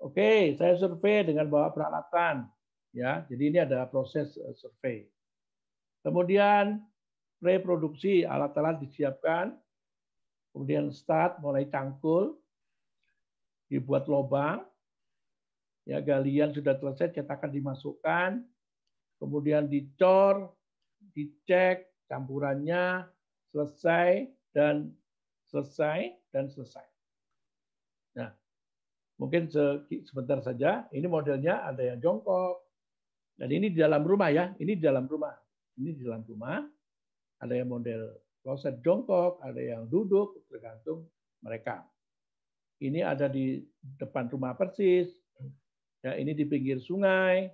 D: Oke, saya survei dengan bawa peralatan. Ya, jadi ini ada proses eh, survei. Kemudian reproduksi alat-alat disiapkan, kemudian start mulai cangkul, dibuat lubang, ya galian sudah selesai, cetakan dimasukkan, kemudian dicor, dicek campurannya selesai dan selesai dan selesai. Nah, mungkin sebentar saja. Ini modelnya ada yang jongkok, dan ini di dalam rumah ya, ini di dalam rumah. Ini di dalam rumah. Ada yang model kloset jongkok, ada yang duduk, tergantung mereka. Ini ada di depan rumah persis. Ya, ini di pinggir sungai.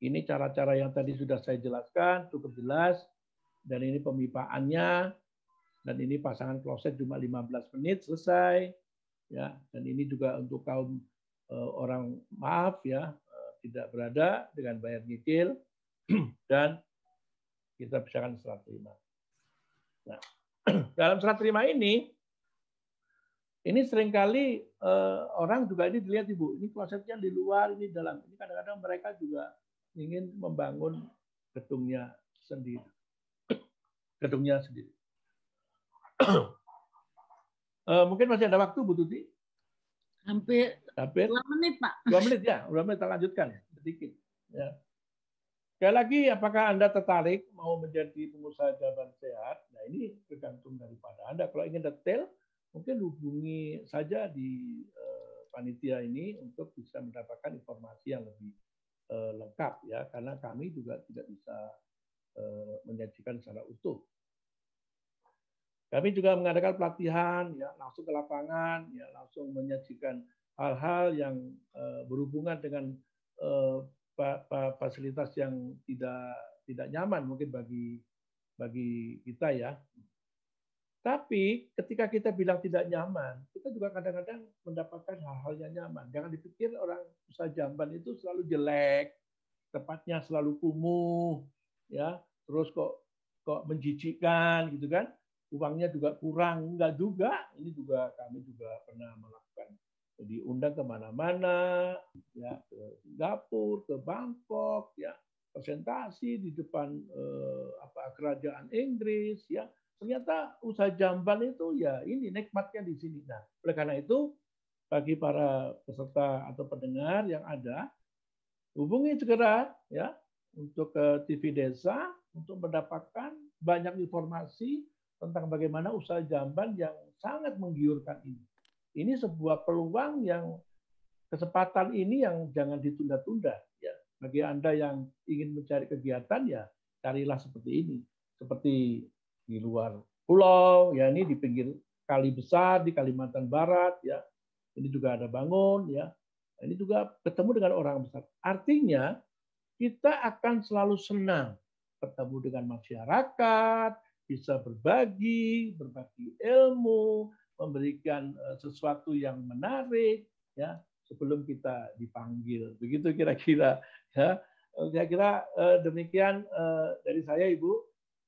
D: Ini cara-cara yang tadi sudah saya jelaskan, cukup jelas. Dan ini pemipaannya. Dan ini pasangan kloset cuma 15 menit selesai. Ya, dan ini juga untuk kaum eh, orang maaf ya, tidak berada dengan bayar nyicil dan kita pisahkan serah terima. Nah, dalam serah terima ini Ini sering kali uh, orang juga ini dilihat Ibu, ini klosetnya di luar, ini dalam. Ini kadang-kadang mereka juga ingin membangun gedungnya sendiri. Gedungnya sendiri. uh, mungkin masih ada waktu Bu Tuti?
A: Hampir, Hampir dua menit Pak.
D: Dua menit ya, dua menit kita lanjutkan sedikit. Ya. Sekali lagi, apakah Anda tertarik mau menjadi pengusaha jawaban sehat? Nah ini tergantung daripada Anda. Kalau ingin detail, mungkin hubungi saja di uh, panitia ini untuk bisa mendapatkan informasi yang lebih uh, lengkap ya, karena kami juga tidak bisa uh, menyajikan secara utuh. Kami juga mengadakan pelatihan, ya langsung ke lapangan, ya langsung menyajikan hal-hal yang berhubungan dengan fasilitas yang tidak tidak nyaman mungkin bagi bagi kita ya. Tapi ketika kita bilang tidak nyaman, kita juga kadang-kadang mendapatkan hal-hal yang nyaman. Jangan dipikir orang usaha jamban itu selalu jelek, tepatnya selalu kumuh, ya, terus kok kok menjijikkan gitu kan. Uangnya juga kurang, enggak juga. Ini juga kami juga pernah melakukan diundang ke mana-mana, ya ke Singapura, ke Bangkok, ya presentasi di depan eh, apa kerajaan Inggris, ya ternyata usaha jamban itu ya ini nikmatnya di sini. Nah, oleh karena itu bagi para peserta atau pendengar yang ada, hubungi segera ya untuk ke TV Desa untuk mendapatkan banyak informasi tentang bagaimana usaha jamban yang sangat menggiurkan ini. Ini sebuah peluang yang kesempatan ini yang jangan ditunda-tunda ya. Bagi Anda yang ingin mencari kegiatan ya carilah seperti ini. Seperti di luar pulau ya ini di pinggir kali besar di Kalimantan Barat ya. Ini juga ada bangun ya. Ini juga ketemu dengan orang besar. Artinya kita akan selalu senang bertemu dengan masyarakat, bisa berbagi, berbagi ilmu, memberikan eh, sesuatu yang menarik ya sebelum kita dipanggil. Begitu kira-kira ya. Kira-kira eh, demikian eh, dari saya Ibu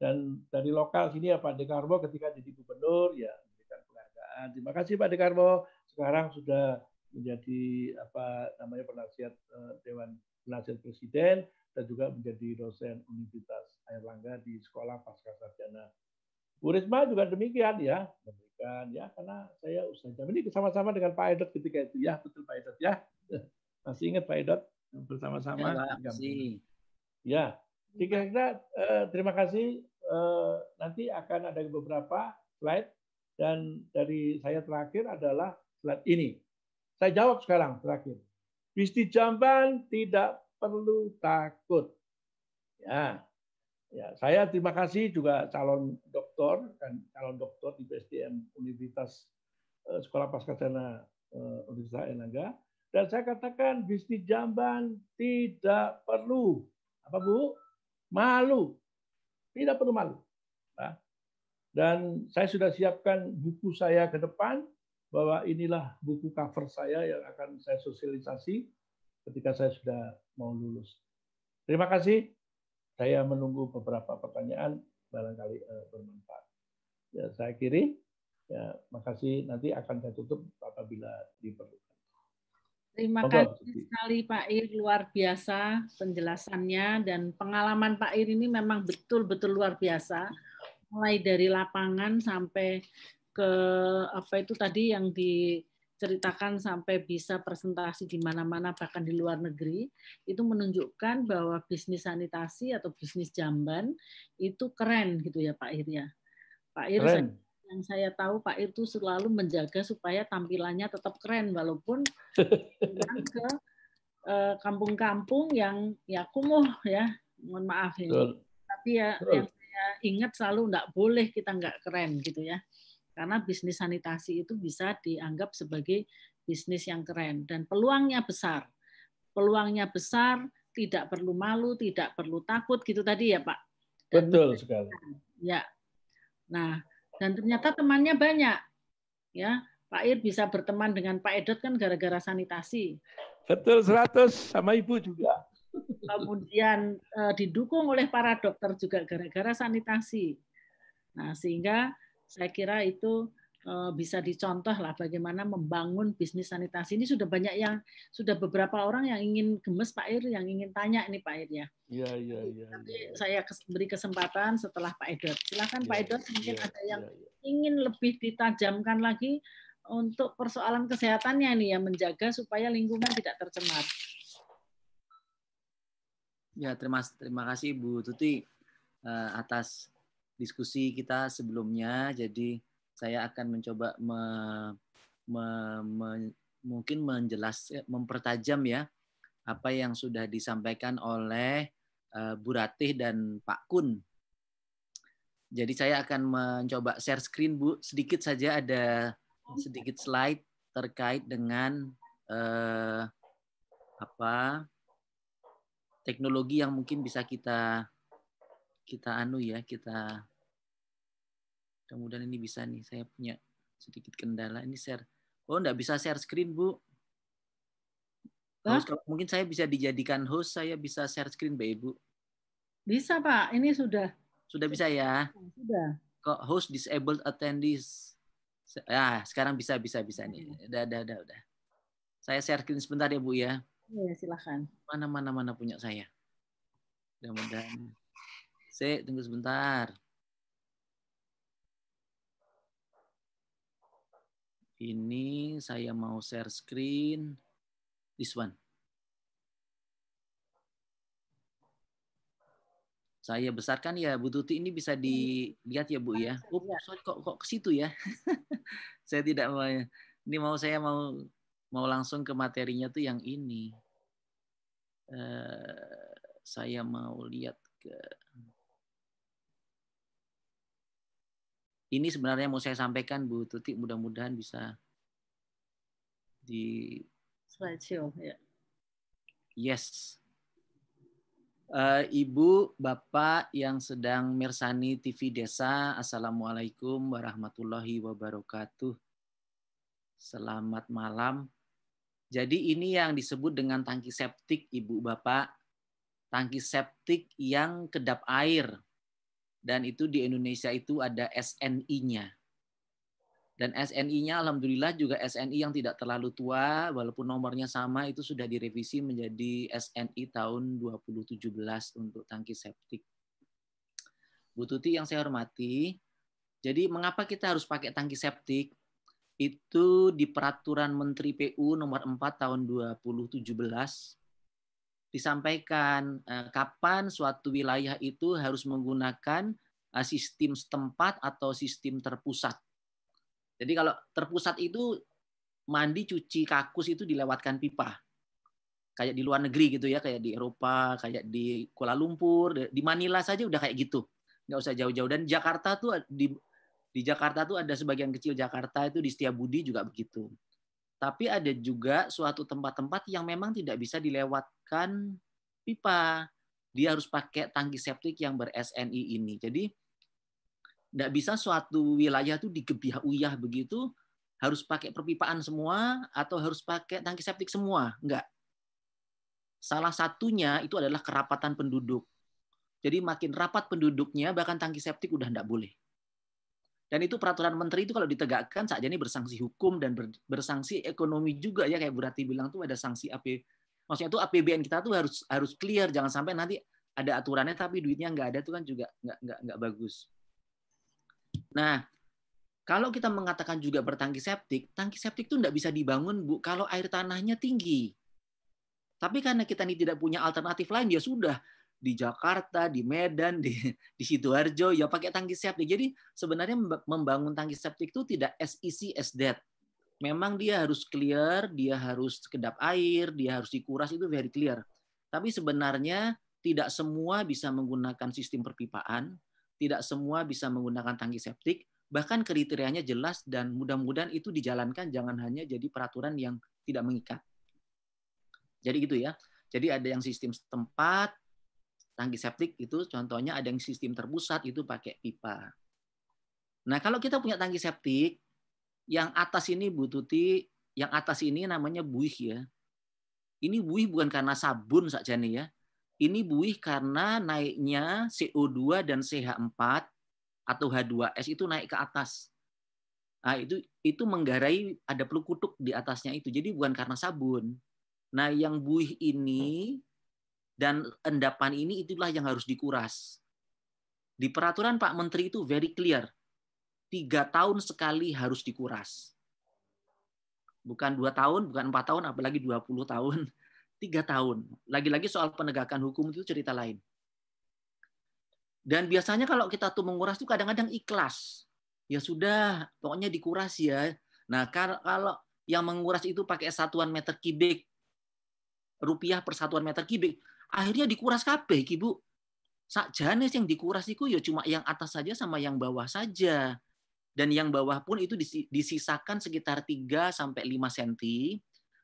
D: dan dari lokal sini ya Pak Dekarbo ketika jadi gubernur ya memberikan penghargaan. Terima kasih Pak Dekarbo. Sekarang sudah menjadi apa namanya penasihat Dewan Penasihat Presiden dan juga menjadi dosen Universitas Airlangga di Sekolah Pasca Sarjana. Bu Risma juga demikian ya, memberikan ya karena saya usaha jam ini sama-sama dengan Pak Edot ketika itu. Ya betul Pak Edot ya. Masih ingat Pak Edot? Bersama-sama ya, ya kira-kira eh, terima kasih. Eh, nanti akan ada beberapa slide dan dari saya terakhir adalah slide ini. Saya jawab sekarang terakhir. Bisti Jamban tidak perlu takut. Ya Ya, saya terima kasih juga calon doktor dan calon doktor di PSDM Universitas eh, Sekolah Pascasarjana eh, Universitas Erlangga dan saya katakan bisnis jamban tidak perlu apa Bu? Malu. Tidak perlu malu. Nah, dan saya sudah siapkan buku saya ke depan bahwa inilah buku cover saya yang akan saya sosialisasi ketika saya sudah mau lulus. Terima kasih. Saya menunggu beberapa pertanyaan barangkali uh, bermanfaat. Ya, saya kiri. Ya, makasih. Nanti akan saya tutup apabila diperlukan.
A: Terima Monggo. kasih sekali Pak Ir, luar biasa penjelasannya dan pengalaman Pak Ir ini memang betul-betul luar biasa. Mulai dari lapangan sampai ke apa itu tadi yang di ceritakan sampai bisa presentasi di mana-mana bahkan di luar negeri itu menunjukkan bahwa bisnis sanitasi atau bisnis jamban itu keren gitu ya Pak Ir ya. Pak Ir saya, yang saya tahu Pak Ir itu selalu menjaga supaya tampilannya tetap keren walaupun ke eh, kampung-kampung yang ya kumuh ya mohon maaf ini. Tapi ya yang saya ingat selalu enggak boleh kita enggak keren gitu ya karena bisnis sanitasi itu bisa dianggap sebagai bisnis yang keren dan peluangnya besar. Peluangnya besar, tidak perlu malu, tidak perlu takut gitu tadi ya, Pak.
D: Dan Betul sekali.
A: Ya. Nah, dan ternyata temannya banyak. Ya, Pak Ir bisa berteman dengan Pak Edot kan gara-gara sanitasi.
D: Betul 100 sama Ibu juga.
A: Kemudian eh, didukung oleh para dokter juga gara-gara sanitasi. Nah, sehingga saya kira itu Eh, bisa dicontoh lah bagaimana membangun bisnis sanitasi ini sudah banyak yang sudah beberapa orang yang ingin gemes Pak Ir yang ingin tanya ini Pak Ir ya.
D: Iya iya iya.
A: Nanti ya. saya beri kesempatan setelah Pak Edot. Silakan ya, Pak Edot mungkin ya, ada yang ya, ya. ingin lebih ditajamkan lagi untuk persoalan kesehatannya ini ya menjaga supaya lingkungan tidak tercemar.
C: Ya terima terima kasih Bu Tuti uh, atas diskusi kita sebelumnya. Jadi saya akan mencoba me, me, me, mungkin menjelas mempertajam ya apa yang sudah disampaikan oleh uh, Bu Ratih dan Pak Kun. Jadi saya akan mencoba share screen Bu sedikit saja ada sedikit slide terkait dengan uh, apa teknologi yang mungkin bisa kita kita anu ya kita Mudah-mudahan ini bisa nih. Saya punya sedikit kendala. Ini share. Oh, enggak bisa share screen, Bu. Host, kalau mungkin saya bisa dijadikan host, saya bisa share screen, Mbak Ibu.
A: Bisa, Pak. Ini sudah.
C: Sudah bisa ya?
A: Sudah.
C: Kok host disabled attendees. Ya, sekarang bisa, bisa, bisa nih. Hmm. Udah, udah, udah, udah. Saya share screen sebentar ya, Bu ya.
A: Iya, silakan.
C: Mana, mana, mana punya saya. Mudah-mudahan. Saya tunggu sebentar. Ini saya mau share screen. This one. Saya besarkan ya Bu Tuti ini bisa dilihat ya Bu ya. Oh, sorry kok kok ke situ ya. saya tidak mau ini mau saya mau mau langsung ke materinya tuh yang ini. Uh, saya mau lihat ke ini sebenarnya mau saya sampaikan Bu Tuti mudah-mudahan bisa di
A: slideshow ya.
C: Yes. Uh, Ibu, Bapak yang sedang mirsani TV Desa, Assalamualaikum warahmatullahi wabarakatuh. Selamat malam. Jadi ini yang disebut dengan tangki septik, Ibu Bapak. Tangki septik yang kedap air dan itu di Indonesia itu ada SNI-nya. Dan SNI-nya alhamdulillah juga SNI yang tidak terlalu tua walaupun nomornya sama itu sudah direvisi menjadi SNI tahun 2017 untuk tangki septik. Bu Tuti yang saya hormati, jadi mengapa kita harus pakai tangki septik? Itu di peraturan Menteri PU nomor 4 tahun 2017 disampaikan eh, kapan suatu wilayah itu harus menggunakan eh, sistem setempat atau sistem terpusat. Jadi kalau terpusat itu mandi cuci kakus itu dilewatkan pipa. Kayak di luar negeri gitu ya, kayak di Eropa, kayak di Kuala Lumpur, di Manila saja udah kayak gitu. Nggak usah jauh-jauh. Dan Jakarta tuh di di Jakarta tuh ada sebagian kecil Jakarta itu di Setiabudi juga begitu. Tapi ada juga suatu tempat-tempat yang memang tidak bisa dilewatkan pipa. Dia harus pakai tangki septik yang ber-SNI ini. Jadi tidak bisa suatu wilayah itu digebiah-uyah begitu, harus pakai perpipaan semua atau harus pakai tangki septik semua. Enggak. Salah satunya itu adalah kerapatan penduduk. Jadi makin rapat penduduknya, bahkan tangki septik udah tidak boleh. Dan itu peraturan menteri itu kalau ditegakkan saja ini bersanksi hukum dan bersanksi ekonomi juga ya kayak Bu Rati bilang tuh ada sanksi AP. Maksudnya itu APBN kita tuh harus harus clear jangan sampai nanti ada aturannya tapi duitnya nggak ada tuh kan juga nggak nggak nggak bagus. Nah, kalau kita mengatakan juga bertangki septik, tangki septik itu nggak bisa dibangun bu kalau air tanahnya tinggi. Tapi karena kita ini tidak punya alternatif lain ya sudah di Jakarta, di Medan, di di Sidoarjo ya pakai tangki septik. Jadi sebenarnya membangun tangki septik itu tidak as easy as that. Memang dia harus clear, dia harus kedap air, dia harus dikuras itu very clear. Tapi sebenarnya tidak semua bisa menggunakan sistem perpipaan, tidak semua bisa menggunakan tangki septik, bahkan kriterianya jelas dan mudah-mudahan itu dijalankan jangan hanya jadi peraturan yang tidak mengikat. Jadi gitu ya. Jadi ada yang sistem setempat, tangki septik itu contohnya ada yang sistem terpusat itu pakai pipa. Nah, kalau kita punya tangki septik, yang atas ini Bu Tuti, yang atas ini namanya buih ya. Ini buih bukan karena sabun saja nih ya. Ini buih karena naiknya CO2 dan CH4 atau H2S itu naik ke atas. Nah, itu itu menggarai ada pelukutuk di atasnya itu. Jadi bukan karena sabun. Nah, yang buih ini dan endapan ini itulah yang harus dikuras. Di peraturan Pak Menteri itu very clear. Tiga tahun sekali harus dikuras. Bukan dua tahun, bukan empat tahun, apalagi dua puluh tahun. Tiga tahun. Lagi-lagi soal penegakan hukum itu cerita lain. Dan biasanya kalau kita tuh menguras itu kadang-kadang ikhlas ya sudah, pokoknya dikuras ya. Nah, kalau yang menguras itu pakai satuan meter kubik, rupiah per satuan meter kubik, akhirnya dikuras kabeh, Ibu. Sakjane yang dikuras itu ya cuma yang atas saja sama yang bawah saja. Dan yang bawah pun itu disisakan sekitar 3 sampai 5 cm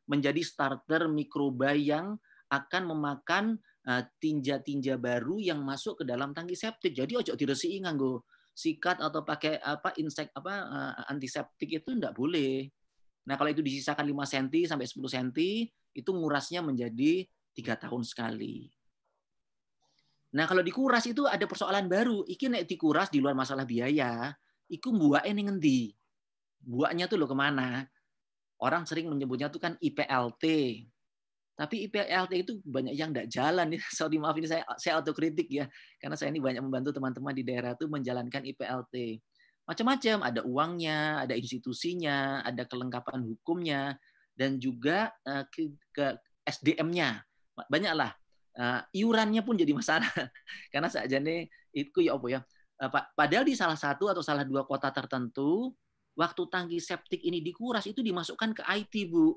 C: menjadi starter mikroba yang akan memakan eh, tinja-tinja baru yang masuk ke dalam tangki septik. Jadi ojo diresihi nganggo sikat atau pakai apa insek apa uh, antiseptik itu enggak boleh. Nah, kalau itu disisakan 5 cm sampai 10 cm, itu ngurasnya menjadi tiga tahun sekali. Nah, kalau dikuras itu ada persoalan baru. Iki nek dikuras di luar masalah biaya, iku buahnya ning ngendi? Buahnya tuh lo ke mana? Orang sering menyebutnya tuh kan IPLT, tapi IPLT itu banyak yang tidak jalan. Sorry maaf ini saya saya autokritik ya, karena saya ini banyak membantu teman-teman di daerah itu menjalankan IPLT. Macam-macam, ada uangnya, ada institusinya, ada kelengkapan hukumnya, dan juga ke, ke SDM-nya. Banyaklah. Uh, iurannya pun jadi masalah. karena saja nih itu ya apa ya. Uh, padahal di salah satu atau salah dua kota tertentu, waktu tangki septik ini dikuras itu dimasukkan ke IT, Bu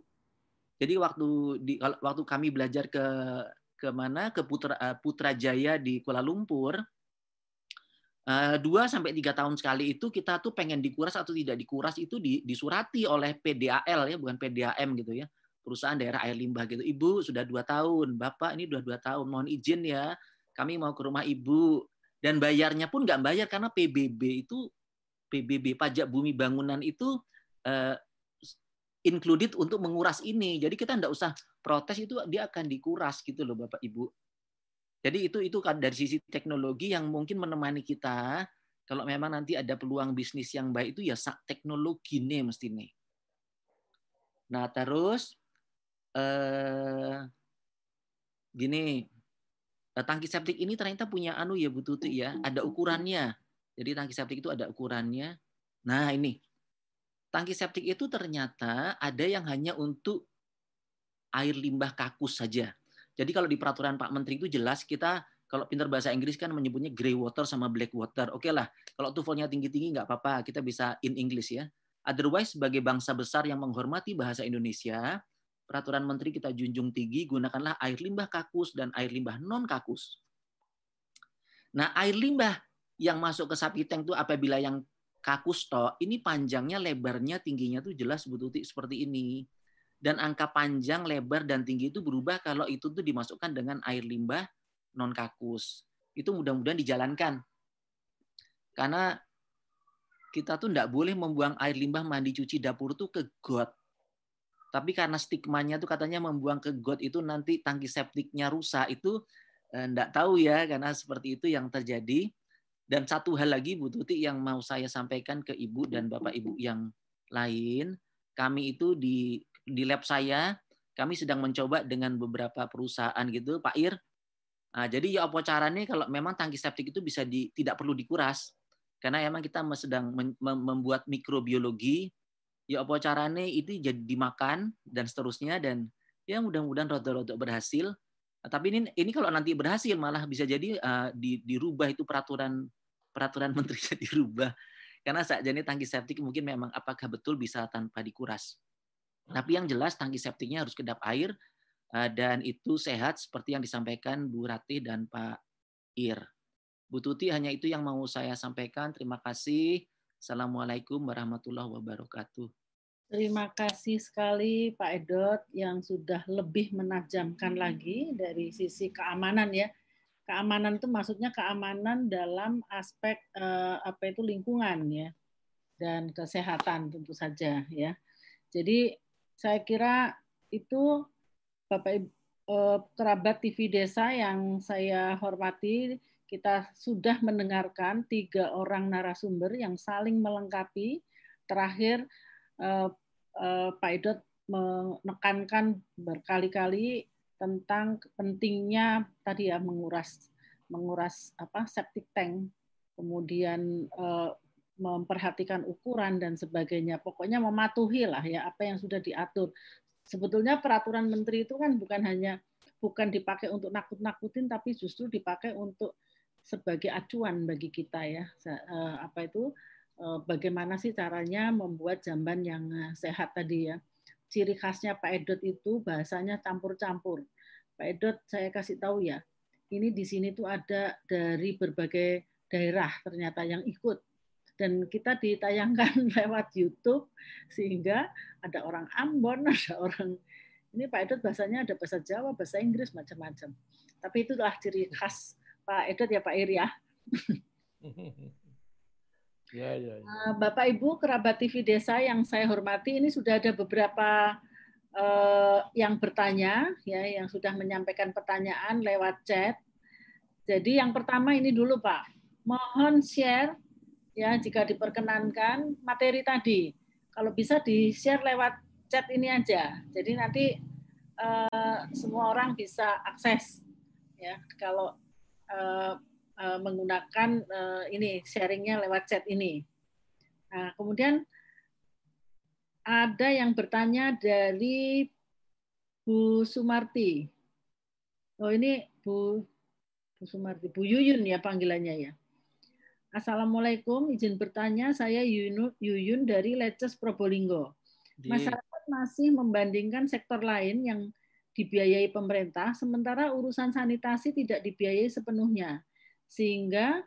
C: jadi waktu di waktu kami belajar ke ke mana ke Putra eh, Putrajaya di Kuala Lumpur eh, dua sampai tiga tahun sekali itu kita tuh pengen dikuras atau tidak dikuras itu disurati oleh PDAL ya bukan PDAM gitu ya perusahaan daerah air limbah gitu ibu sudah dua tahun bapak ini sudah dua tahun mohon izin ya kami mau ke rumah ibu dan bayarnya pun nggak bayar karena PBB itu PBB pajak bumi bangunan itu eh, included untuk menguras ini. Jadi kita tidak usah protes itu dia akan dikuras gitu loh Bapak Ibu. Jadi itu itu kan dari sisi teknologi yang mungkin menemani kita kalau memang nanti ada peluang bisnis yang baik itu ya teknologi nih mesti nih. Nah terus eh, gini eh, tangki septik ini ternyata punya anu ya Bu Tuti ya ada ukurannya. Jadi tangki septik itu ada ukurannya. Nah ini tangki septik itu ternyata ada yang hanya untuk air limbah kakus saja. Jadi kalau di peraturan Pak Menteri itu jelas kita kalau pintar bahasa Inggris kan menyebutnya grey water sama black water. Oke lah, kalau tuvelnya tinggi-tinggi nggak apa-apa, kita bisa in English ya. Otherwise sebagai bangsa besar yang menghormati bahasa Indonesia, peraturan menteri kita junjung tinggi, gunakanlah air limbah kakus dan air limbah non kakus. Nah, air limbah yang masuk ke sapi tank itu apabila yang kakusto ini panjangnya, lebarnya, tingginya tuh jelas Bu Tuti seperti ini. Dan angka panjang, lebar, dan tinggi itu berubah kalau itu tuh dimasukkan dengan air limbah non kakus. Itu mudah-mudahan dijalankan. Karena kita tuh tidak boleh membuang air limbah mandi cuci dapur tuh ke got. Tapi karena stigmanya tuh katanya membuang ke got itu nanti tangki septiknya rusak itu enggak eh, tahu ya karena seperti itu yang terjadi dan satu hal lagi Bu Tuti yang mau saya sampaikan ke Ibu dan Bapak Ibu yang lain, kami itu di di lab saya, kami sedang mencoba dengan beberapa perusahaan gitu, Pak Ir. Nah, jadi ya apa caranya kalau memang tangki septik itu bisa di, tidak perlu dikuras, karena memang kita sedang membuat mikrobiologi, ya apa caranya itu jadi dimakan dan seterusnya dan ya mudah-mudahan rodo-rodo berhasil. Tapi ini ini kalau nanti berhasil malah bisa jadi uh, di, dirubah itu peraturan peraturan menterinya dirubah karena saat ini tangki septik mungkin memang apakah betul bisa tanpa dikuras. Tapi yang jelas tangki septiknya harus kedap air eh, dan itu sehat seperti yang disampaikan Bu Rati dan Pak Ir. Bu Tuti hanya itu yang mau saya sampaikan. Terima kasih. Assalamualaikum warahmatullahi wabarakatuh.
A: Terima kasih sekali Pak Edot yang sudah lebih menajamkan lagi dari sisi keamanan ya. Keamanan itu maksudnya keamanan dalam aspek uh, apa itu lingkungan ya dan kesehatan tentu saja ya. Jadi saya kira itu Bapak Ibu uh, kerabat TV Desa yang saya hormati, kita sudah mendengarkan tiga orang narasumber yang saling melengkapi. Terakhir Pak Edot menekankan berkali-kali tentang pentingnya tadi ya menguras menguras apa septic tank, kemudian memperhatikan ukuran dan sebagainya. Pokoknya mematuhi lah ya apa yang sudah diatur. Sebetulnya peraturan menteri itu kan bukan hanya bukan dipakai untuk nakut-nakutin tapi justru dipakai untuk sebagai acuan bagi kita ya eh, apa itu eh, bagaimana sih caranya membuat jamban yang eh, sehat tadi ya ciri khasnya Pak Edot itu bahasanya campur-campur Pak Edot saya kasih tahu ya ini di sini tuh ada dari berbagai daerah ternyata yang ikut dan kita ditayangkan lewat YouTube sehingga ada orang Ambon, ada orang ini Pak Edot bahasanya ada bahasa Jawa, bahasa Inggris macam-macam. Tapi itulah ciri khas Pak Edot ya Pak Ir ya.
D: Ya, ya, ya.
A: Eh, Bapak Ibu kerabat TV Desa yang saya hormati, ini sudah ada beberapa uh, yang bertanya, ya, yang sudah menyampaikan pertanyaan lewat chat. Jadi yang pertama ini dulu Pak, mohon share ya jika diperkenankan materi tadi. Kalau bisa di share lewat chat ini aja. Jadi nanti uh, semua orang bisa akses ya kalau uh, uh, menggunakan uh, ini sharingnya lewat chat ini. Nah, kemudian ada yang bertanya dari Bu Sumarti. Oh ini Bu Bu Sumarti, Bu Yuyun ya panggilannya ya. Assalamualaikum, izin bertanya, saya Yuyun, Yuyun dari Leces Probolinggo. Masyarakat masih membandingkan sektor lain yang dibiayai pemerintah, sementara urusan sanitasi tidak dibiayai sepenuhnya sehingga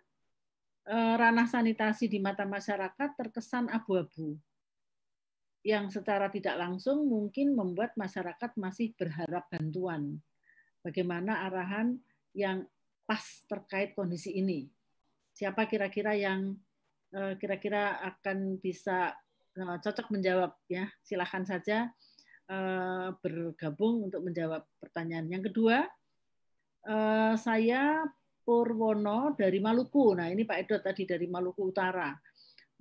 A: eh, ranah sanitasi di mata masyarakat terkesan abu-abu yang secara tidak langsung mungkin membuat masyarakat masih berharap bantuan. Bagaimana arahan yang pas terkait kondisi ini? Siapa kira-kira yang eh, kira-kira akan bisa eh, cocok menjawab ya? Silahkan saja bergabung untuk menjawab pertanyaan. Yang kedua, saya Purwono dari Maluku. Nah, ini Pak Edo tadi dari Maluku Utara.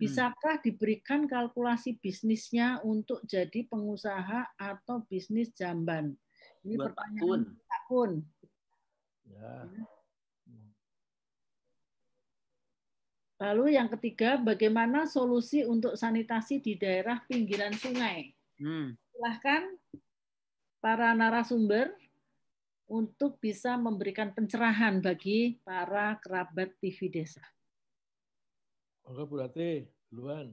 A: Bisakah diberikan kalkulasi bisnisnya untuk jadi pengusaha atau bisnis jamban? Ini
C: Buat
A: pertanyaan Pak Kun. Ya. Lalu yang ketiga, bagaimana solusi untuk sanitasi di daerah pinggiran sungai? Hmm. Silahkan para narasumber untuk bisa memberikan pencerahan bagi para kerabat TV desa.
D: Monggo Bu Ratih, duluan.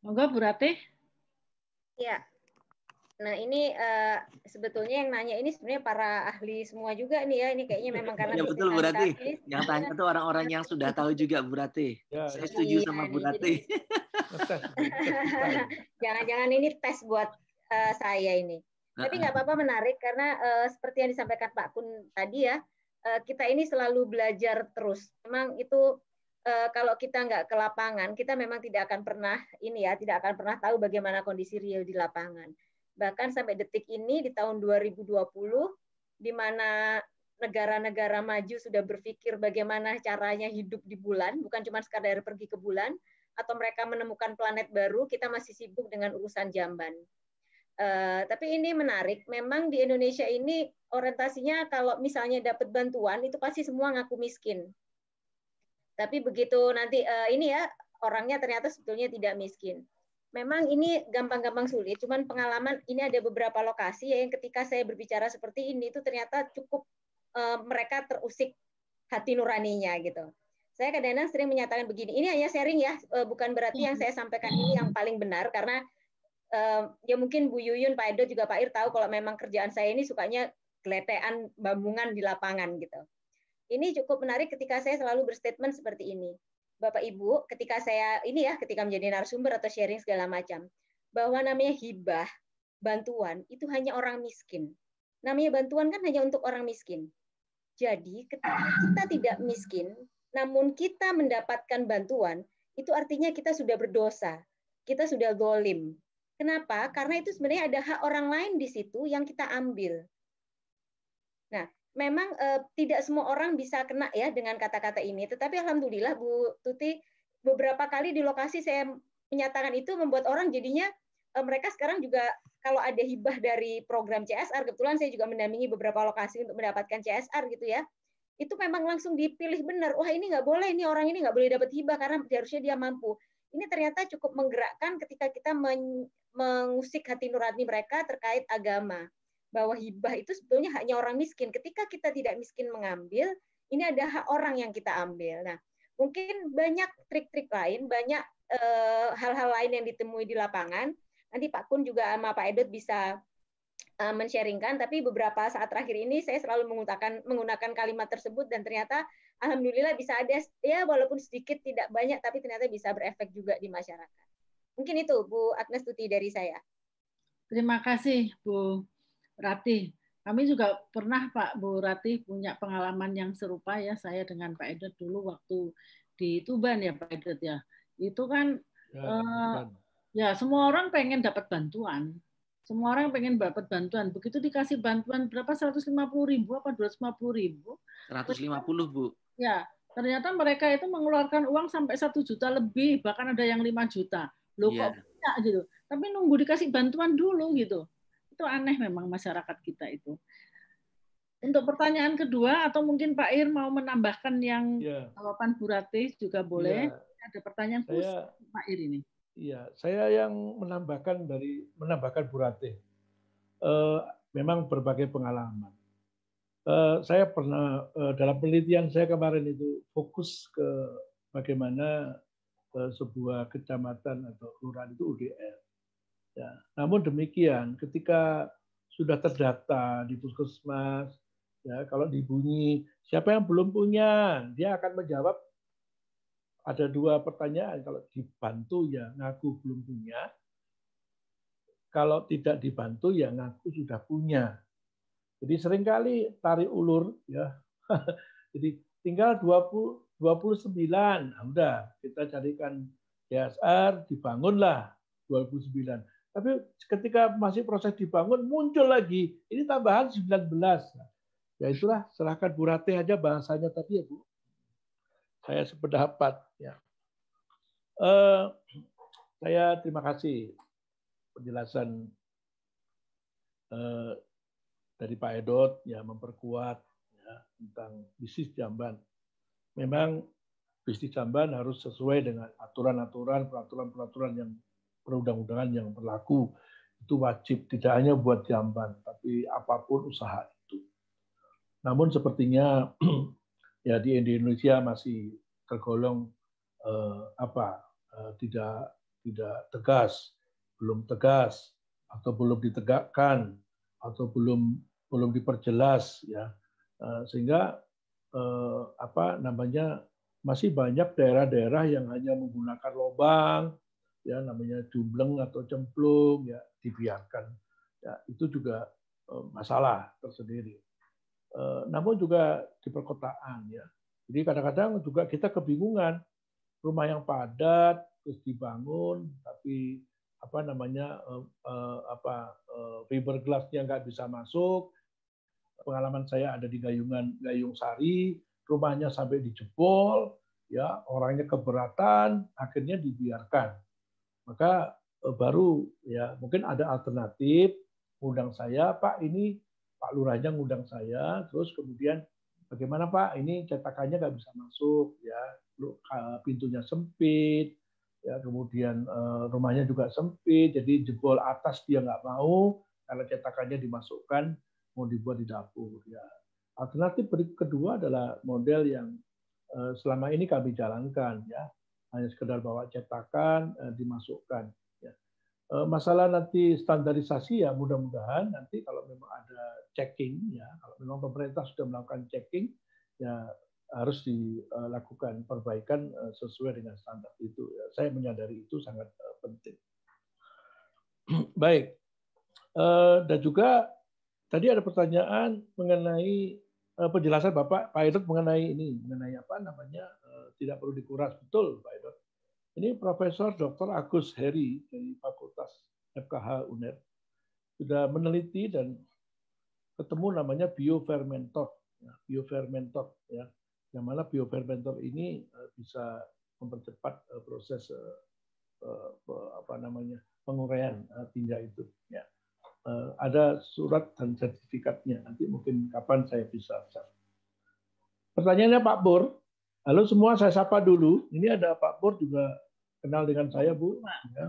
A: Monggo Bu Ratih.
B: Ya. Nah ini uh, sebetulnya yang nanya ini sebenarnya para ahli semua juga nih ya. Ini kayaknya memang karena
C: ya, betul Bu Ratih. Yang tanya itu orang-orang yang sudah tahu juga Bu Ratih. Ya, Saya setuju iya, sama Bu Ratih.
B: Jangan-jangan ini tes buat uh, saya ini. Tapi nggak apa-apa menarik karena uh, seperti yang disampaikan Pak Kun tadi ya, uh, kita ini selalu belajar terus. Memang itu uh, kalau kita nggak ke lapangan, kita memang tidak akan pernah ini ya, tidak akan pernah tahu bagaimana kondisi real di lapangan. Bahkan sampai detik ini di tahun 2020, di mana negara-negara maju sudah berpikir bagaimana caranya hidup di bulan, bukan cuma sekadar pergi ke bulan, atau mereka menemukan planet baru, kita masih sibuk dengan urusan jamban. Uh, tapi ini menarik. Memang di Indonesia ini orientasinya kalau misalnya dapat bantuan itu pasti semua ngaku miskin. Tapi begitu nanti uh, ini ya orangnya ternyata sebetulnya tidak miskin. Memang ini gampang-gampang sulit. Cuman pengalaman ini ada beberapa lokasi ya yang ketika saya berbicara seperti ini itu ternyata cukup uh, mereka terusik hati nuraninya gitu. Saya kadang-kadang sering menyatakan begini. Ini hanya sharing ya, bukan berarti yang saya sampaikan ini yang paling benar karena ya mungkin Bu Yuyun, Pak Edo juga Pak Ir tahu kalau memang kerjaan saya ini sukanya keletean bambungan di lapangan gitu. Ini cukup menarik ketika saya selalu berstatement seperti ini. Bapak Ibu, ketika saya ini ya, ketika menjadi narasumber atau sharing segala macam, bahwa namanya hibah, bantuan itu hanya orang miskin. Namanya bantuan kan hanya untuk orang miskin. Jadi ketika kita tidak miskin, namun kita mendapatkan bantuan, itu artinya kita sudah berdosa, kita sudah golim, Kenapa? Karena itu sebenarnya ada hak orang lain di situ yang kita ambil. Nah, memang eh, tidak semua orang bisa kena ya dengan kata-kata ini. Tetapi alhamdulillah Bu Tuti beberapa kali di lokasi saya menyatakan itu membuat orang jadinya mereka sekarang juga kalau ada hibah dari program CSR, kebetulan saya juga mendampingi beberapa lokasi untuk mendapatkan CSR gitu ya, itu memang langsung dipilih benar. Wah ini nggak boleh, ini orang ini nggak boleh dapat hibah karena harusnya dia mampu. Ini ternyata cukup menggerakkan ketika kita mengusik hati nurani mereka terkait agama. Bahwa hibah itu sebetulnya hanya orang miskin. Ketika kita tidak miskin mengambil, ini ada hak orang yang kita ambil. Nah, mungkin banyak trik-trik lain, banyak eh, hal-hal lain yang ditemui di lapangan Nanti Pak Kun juga sama Pak Edot bisa uh, men-sharingkan, tapi beberapa saat terakhir ini saya selalu menggunakan menggunakan kalimat tersebut dan ternyata alhamdulillah bisa ada ya walaupun sedikit tidak banyak tapi ternyata bisa berefek juga di masyarakat. Mungkin itu Bu Agnes Tuti dari saya.
A: Terima kasih Bu Rati. Kami juga pernah Pak Bu Rati punya pengalaman yang serupa ya saya dengan Pak Edot dulu waktu di Tuban ya Pak Edot ya. Itu kan ya, uh, Ya, semua orang pengen dapat bantuan. Semua orang pengen dapat bantuan. Begitu dikasih bantuan berapa? 150 ribu apa 250 ribu?
C: 150 bu.
A: Ya, ternyata mereka itu mengeluarkan uang sampai satu juta lebih, bahkan ada yang 5 juta. Loh yeah. kok banyak gitu. Tapi nunggu dikasih bantuan dulu gitu. Itu aneh memang masyarakat kita itu. Untuk pertanyaan kedua, atau mungkin Pak Ir mau menambahkan yang yeah. jawaban Bu Ratih juga boleh. Yeah. Ada pertanyaan khusus Saya... Pak Ir ini.
D: Iya, saya yang menambahkan dari menambahkan Bu Ratih. Eh, memang berbagai pengalaman. Eh, saya pernah eh, dalam penelitian saya kemarin itu fokus ke bagaimana eh, sebuah kecamatan atau kelurahan itu UDR. Ya, namun demikian, ketika sudah terdata di puskesmas, ya kalau dibunyi siapa yang belum punya, dia akan menjawab ada dua pertanyaan. Kalau dibantu ya ngaku belum punya. Kalau tidak dibantu ya ngaku sudah punya. Jadi sering kali tarik ulur ya. Jadi tinggal 20 29. Nah, udah kita carikan DSR dibangunlah 29. Tapi ketika masih proses dibangun muncul lagi ini tambahan 19. Ya itulah serahkan Bu Rate aja bahasanya tadi ya Bu saya sependapat. Ya. Uh, saya terima kasih penjelasan uh, dari Pak Edot ya memperkuat ya, tentang bisnis jamban. Memang bisnis jamban harus sesuai dengan aturan-aturan, peraturan-peraturan yang perundang-undangan yang berlaku. Itu wajib tidak hanya buat jamban, tapi apa pun usaha itu. Namun sepertinya ya di Indonesia masih tergolong eh, apa eh, tidak tidak tegas, belum tegas atau belum ditegakkan atau belum belum diperjelas ya eh, sehingga eh, apa namanya masih banyak daerah-daerah yang hanya menggunakan lobang ya namanya jumbleng atau cemplung ya dibiarkan ya itu juga eh, masalah tersendiri namun juga di perkotaan ya. Jadi kadang-kadang juga kita kebingungan rumah yang padat terus dibangun tapi apa namanya apa fiberglassnya nggak bisa masuk. Pengalaman saya ada di Gayungan Gayung Sari, rumahnya sampai dijebol, ya orangnya keberatan, akhirnya dibiarkan. Maka uh, baru ya mungkin ada alternatif undang saya, Pak ini Pak Lurahnya ngundang saya, terus kemudian bagaimana Pak ini cetakannya nggak bisa masuk, ya pintunya sempit, ya kemudian eh, rumahnya juga sempit, jadi jebol atas dia nggak mau karena cetakannya dimasukkan mau dibuat di dapur. Ya alternatif kedua adalah model yang eh, selama ini kami jalankan, ya hanya sekedar bawa cetakan eh, dimasukkan. Eh, masalah nanti standarisasi ya mudah-mudahan nanti kalau memang ada checking ya kalau memang pemerintah sudah melakukan checking ya harus dilakukan perbaikan sesuai dengan standar itu. Ya, saya menyadari itu sangat penting. Baik, dan juga tadi ada pertanyaan mengenai penjelasan Bapak Pak Edot mengenai ini mengenai apa namanya tidak perlu dikuras betul Pak Edot ini Profesor Dr. Agus Heri dari Fakultas FKH UNER sudah meneliti dan ketemu namanya biofermentor, ya, biofermentor ya, yang mana biofermentor ini eh, bisa mempercepat eh, proses eh, apa namanya penguraian tinja itu. Ya. Ada surat dan sertifikatnya. Nanti mungkin kapan saya bisa share. Pertanyaannya Pak Bur. Halo semua, saya sapa dulu. Ini ada Pak Bur juga kenal dengan saya Bu. Ya.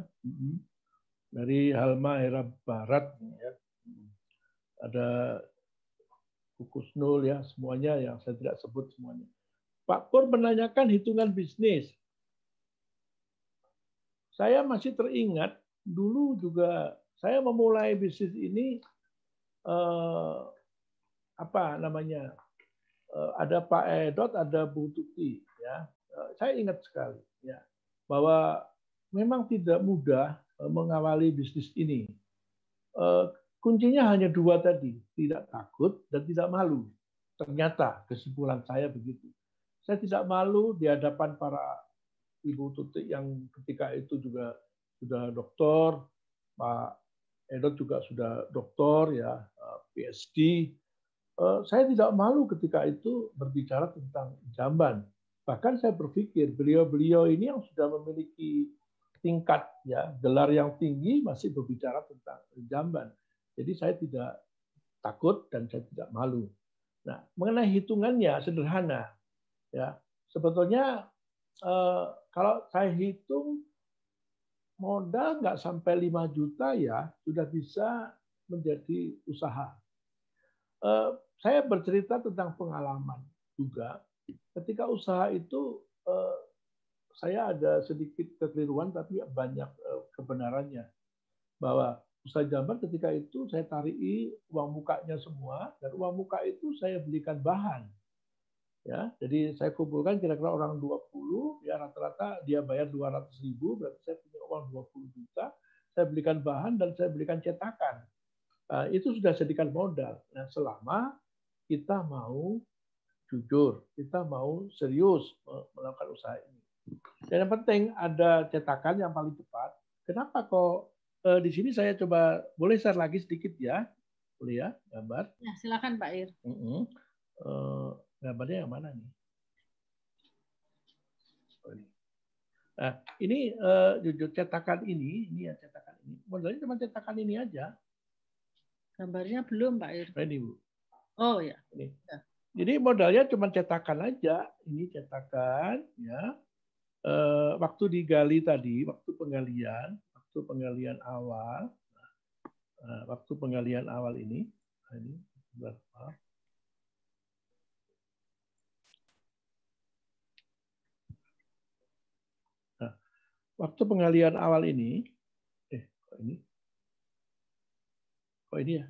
D: Dari Halma Era Barat. Ya. Ada Kukus Nul ya semuanya yang saya tidak sebut semuanya. Pak Pur menanyakan hitungan bisnis. Saya masih teringat dulu juga saya memulai bisnis ini eh, apa namanya eh, ada Pak Edot, ada Bu Tuti ya. Eh, saya ingat sekali ya bahwa memang tidak mudah eh, mengawali bisnis ini. Eh, kuncinya hanya dua tadi, tidak takut dan tidak malu. Ternyata kesimpulan saya begitu. Saya tidak malu di hadapan para ibu tutik yang ketika itu juga sudah doktor, Pak Edot juga sudah doktor ya, eh, PhD. Eh, saya tidak malu ketika itu berbicara tentang jamban. Bahkan saya berpikir beliau-beliau ini yang sudah memiliki tingkat ya gelar yang tinggi masih berbicara tentang jamban. Jadi saya tidak takut dan saya tidak malu. Nah, mengenai hitungannya sederhana. Ya, sebetulnya eh, kalau saya hitung modal nggak sampai 5 juta ya sudah bisa menjadi usaha. Eh, saya bercerita tentang pengalaman juga. Ketika usaha itu eh, saya ada sedikit kekeliruan tapi banyak eh, kebenarannya bahwa usaha jamban ketika itu saya tarii uang mukanya semua dan uang muka itu saya belikan bahan Ya, jadi saya kumpulkan kira-kira orang 20, ya rata-rata dia bayar 200 ribu, berarti saya punya uang 20 juta, saya belikan bahan dan saya belikan cetakan. Nah, itu sudah sedikan modal. Nah, selama kita mau jujur, kita mau serius melakukan usaha ini. Dan yang penting ada cetakan yang paling cepat. Kenapa kok eh, di sini saya coba boleh share lagi sedikit ya, boleh ya gambar?
A: Ya silakan Pak Ir.
D: Uh -uh. Uh, Gambarnya yang mana nih? Oh, ini. Nah, ini uh, jujur cetakan ini, ini ya cetakan ini. Modelnya cuma cetakan ini aja.
A: Gambarnya belum, Pak Ir.
D: Ini, Bu.
A: Oh ya.
D: Ini. Ya. Jadi modalnya cuma cetakan aja. Ini cetakan, ya. Uh, waktu digali tadi, waktu penggalian, waktu penggalian awal, nah, waktu penggalian awal ini, nah ini maaf, waktu pengalian awal ini, eh, kok ini? Kok ini ya?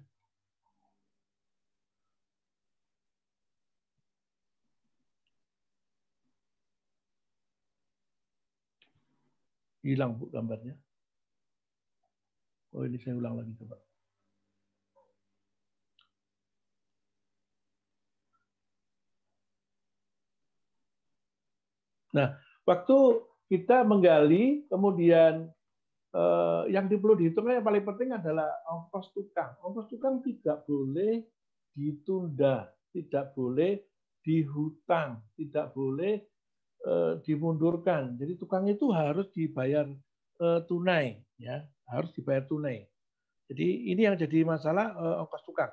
D: Hilang bu gambarnya. Oh ini saya ulang lagi coba. Nah, waktu kita menggali, kemudian eh, yang perlu dihitungnya yang paling penting adalah ongkos tukang. Ongkos tukang tidak boleh ditunda, tidak boleh dihutang, tidak boleh eh, dimundurkan. Jadi tukang itu harus dibayar eh, tunai, ya, harus dibayar tunai. Jadi ini yang jadi masalah eh, ongkos tukang.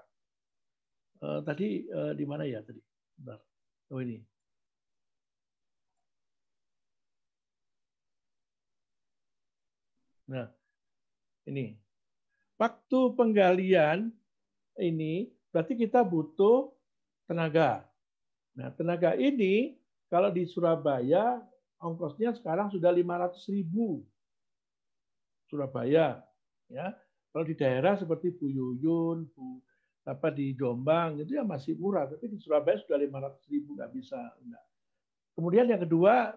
D: Eh, tadi eh, di mana ya tadi? Bentar. Oh ini. Nah, ini. Waktu penggalian ini berarti kita butuh tenaga. Nah, tenaga ini kalau di Surabaya ongkosnya sekarang sudah 500 ribu. Surabaya. ya. Kalau di daerah seperti Bu Yuyun, Bu apa di Jombang itu ya masih murah, tapi di Surabaya sudah 500 ribu nggak bisa. Enggak. Kemudian yang kedua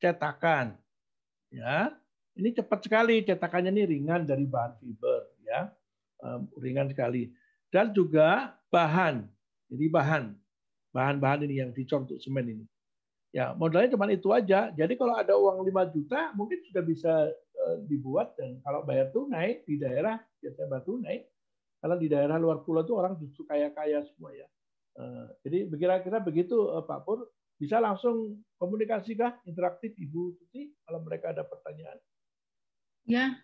D: cetakan, ya ini cepat sekali cetakannya ini ringan dari bahan fiber ya. ringan sekali. Dan juga bahan. Jadi bahan. Bahan-bahan ini yang dicor untuk semen ini. Ya, modalnya cuma itu aja. Jadi kalau ada uang 5 juta mungkin sudah bisa eh, dibuat dan kalau bayar tunai di daerah biasanya bayar tunai. Karena di daerah luar pulau itu orang justru kaya-kaya semua ya. Eh, jadi kira-kira begitu eh, Pak Pur. Bisa langsung komunikasi kah interaktif Ibu Tuti kalau mereka ada pertanyaan?
A: Ya,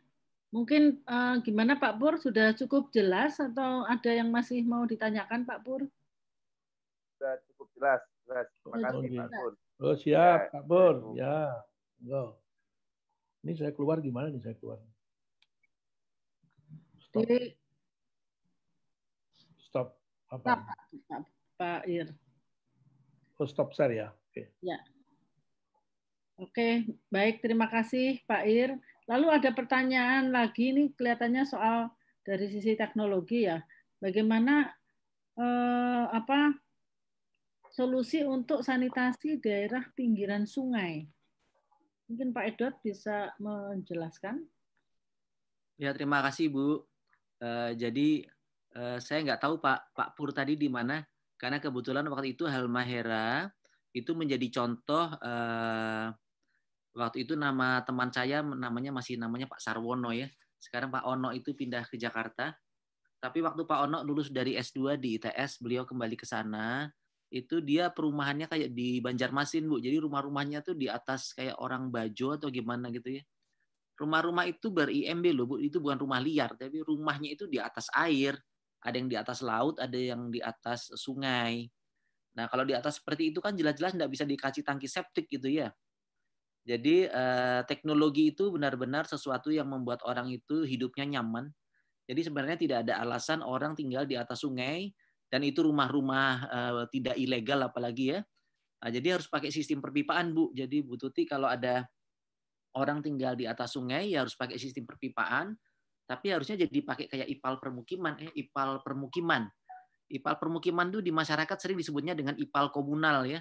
A: mungkin uh, gimana Pak Pur sudah cukup jelas atau ada yang masih mau ditanyakan Pak Pur?
E: Sudah cukup jelas, jelas. Terima kasih
D: okay.
E: Pak Pur.
D: Oh siap ya. Pak Pur, ya. Go. Ini saya keluar gimana nih saya keluar? Stop. Di... Stop. Apa?
A: Stop, Pak, Pak Ir.
D: Oh, stop share ya. Oke. Okay.
A: Ya. Oke, baik. Terima kasih Pak Ir. Lalu ada pertanyaan lagi nih kelihatannya soal dari sisi teknologi ya. Bagaimana eh, apa solusi untuk sanitasi daerah pinggiran sungai? Mungkin Pak Edward bisa menjelaskan.
C: Ya, terima kasih Bu. Uh, jadi uh, saya nggak tahu Pak Pak Pur tadi di mana karena kebetulan waktu itu Halmahera itu menjadi contoh uh, waktu itu nama teman saya namanya masih namanya Pak Sarwono ya. Sekarang Pak Ono itu pindah ke Jakarta. Tapi waktu Pak Ono lulus dari S2 di ITS, beliau kembali ke sana. Itu dia perumahannya kayak di Banjarmasin, Bu. Jadi rumah-rumahnya tuh di atas kayak orang Bajo atau gimana gitu ya. Rumah-rumah itu ber-IMB loh, Bu. Itu bukan rumah liar, tapi rumahnya itu di atas air. Ada yang di atas laut, ada yang di atas sungai. Nah, kalau di atas seperti itu kan jelas-jelas nggak bisa dikasih tangki septik gitu ya. Jadi eh, teknologi itu benar-benar sesuatu yang membuat orang itu hidupnya nyaman. Jadi sebenarnya tidak ada alasan orang tinggal di atas sungai dan itu rumah-rumah eh, tidak ilegal apalagi ya. Nah, jadi harus pakai sistem perpipaan Bu. Jadi Bu Tuti kalau ada orang tinggal di atas sungai ya harus pakai sistem perpipaan. Tapi harusnya jadi pakai kayak ipal permukiman, eh, ipal permukiman. Ipal permukiman itu di masyarakat sering disebutnya dengan ipal komunal ya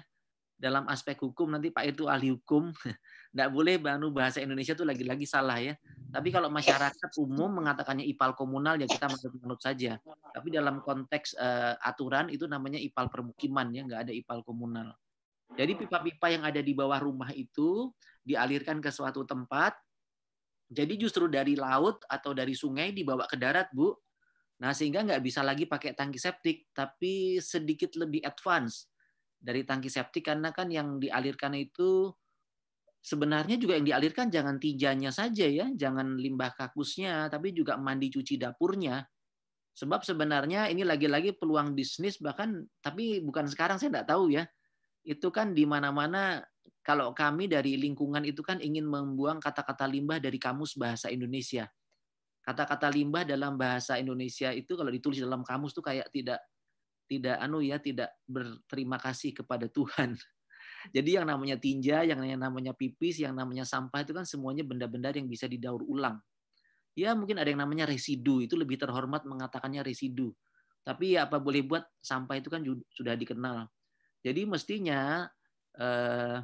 C: dalam aspek hukum nanti Pak itu ahli hukum tidak boleh baru bahasa Indonesia itu lagi-lagi salah ya. Tapi kalau masyarakat umum mengatakannya ipal komunal ya kita menurut saja. Tapi dalam konteks uh, aturan itu namanya ipal permukiman ya nggak ada ipal komunal. Jadi pipa-pipa yang ada di bawah rumah itu dialirkan ke suatu tempat jadi justru dari laut atau dari sungai dibawa ke darat bu. Nah sehingga nggak bisa lagi pakai tangki septik tapi sedikit lebih advance dari tangki septik karena kan yang dialirkan itu sebenarnya juga yang dialirkan jangan tinjanya saja ya, jangan limbah kakusnya, tapi juga mandi cuci dapurnya. Sebab sebenarnya ini lagi-lagi peluang bisnis bahkan tapi bukan sekarang saya tidak tahu ya. Itu kan di mana-mana kalau kami dari lingkungan itu kan ingin membuang kata-kata limbah dari kamus bahasa Indonesia. Kata-kata limbah dalam bahasa Indonesia itu kalau ditulis dalam kamus tuh kayak tidak tidak anu ya tidak berterima kasih kepada Tuhan. Jadi yang namanya tinja, yang namanya pipis, yang namanya sampah itu kan semuanya benda-benda yang bisa didaur ulang. Ya mungkin ada yang namanya residu, itu lebih terhormat mengatakannya residu. Tapi ya apa boleh buat sampah itu kan sudah dikenal. Jadi mestinya eh,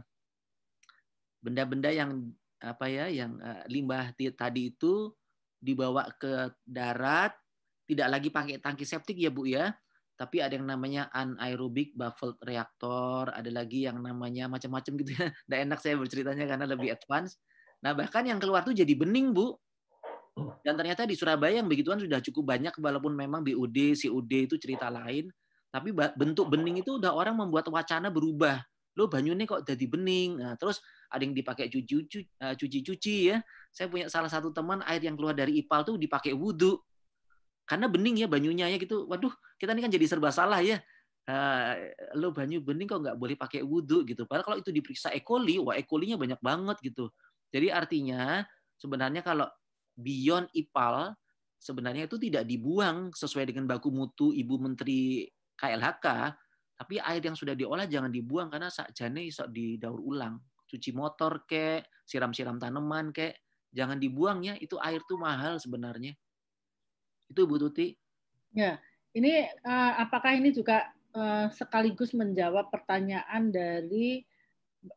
C: benda-benda yang apa ya yang eh, limbah tadi itu dibawa ke darat, tidak lagi pakai tangki septik ya Bu ya, tapi ada yang namanya anaerobic baffled reactor, ada lagi yang namanya macam-macam gitu ya. Nggak enak saya berceritanya karena lebih advance. Nah, bahkan yang keluar tuh jadi bening, Bu. Dan ternyata di Surabaya yang begituan sudah cukup banyak walaupun memang BUD, CUD itu cerita lain, tapi bentuk bening itu udah orang membuat wacana berubah. Lo banyunya kok jadi bening. Nah, terus ada yang dipakai eh, cuci-cuci ya. Saya punya salah satu teman air yang keluar dari IPAL tuh dipakai wudhu karena bening ya banyunya ya gitu. Waduh, kita ini kan jadi serba salah ya. Uh, lo banyu bening kok nggak boleh pakai wudhu gitu. Padahal kalau itu diperiksa E. coli, wah E. coli-nya banyak banget gitu. Jadi artinya sebenarnya kalau beyond IPAL sebenarnya itu tidak dibuang sesuai dengan baku mutu Ibu Menteri KLHK, tapi air yang sudah diolah jangan dibuang karena sakjane iso didaur ulang. Cuci motor kek, siram-siram tanaman kek, jangan dibuang ya, itu air tuh mahal sebenarnya. Itu Bu Tuti.
A: Ya, ini uh, apakah ini juga uh, sekaligus menjawab pertanyaan dari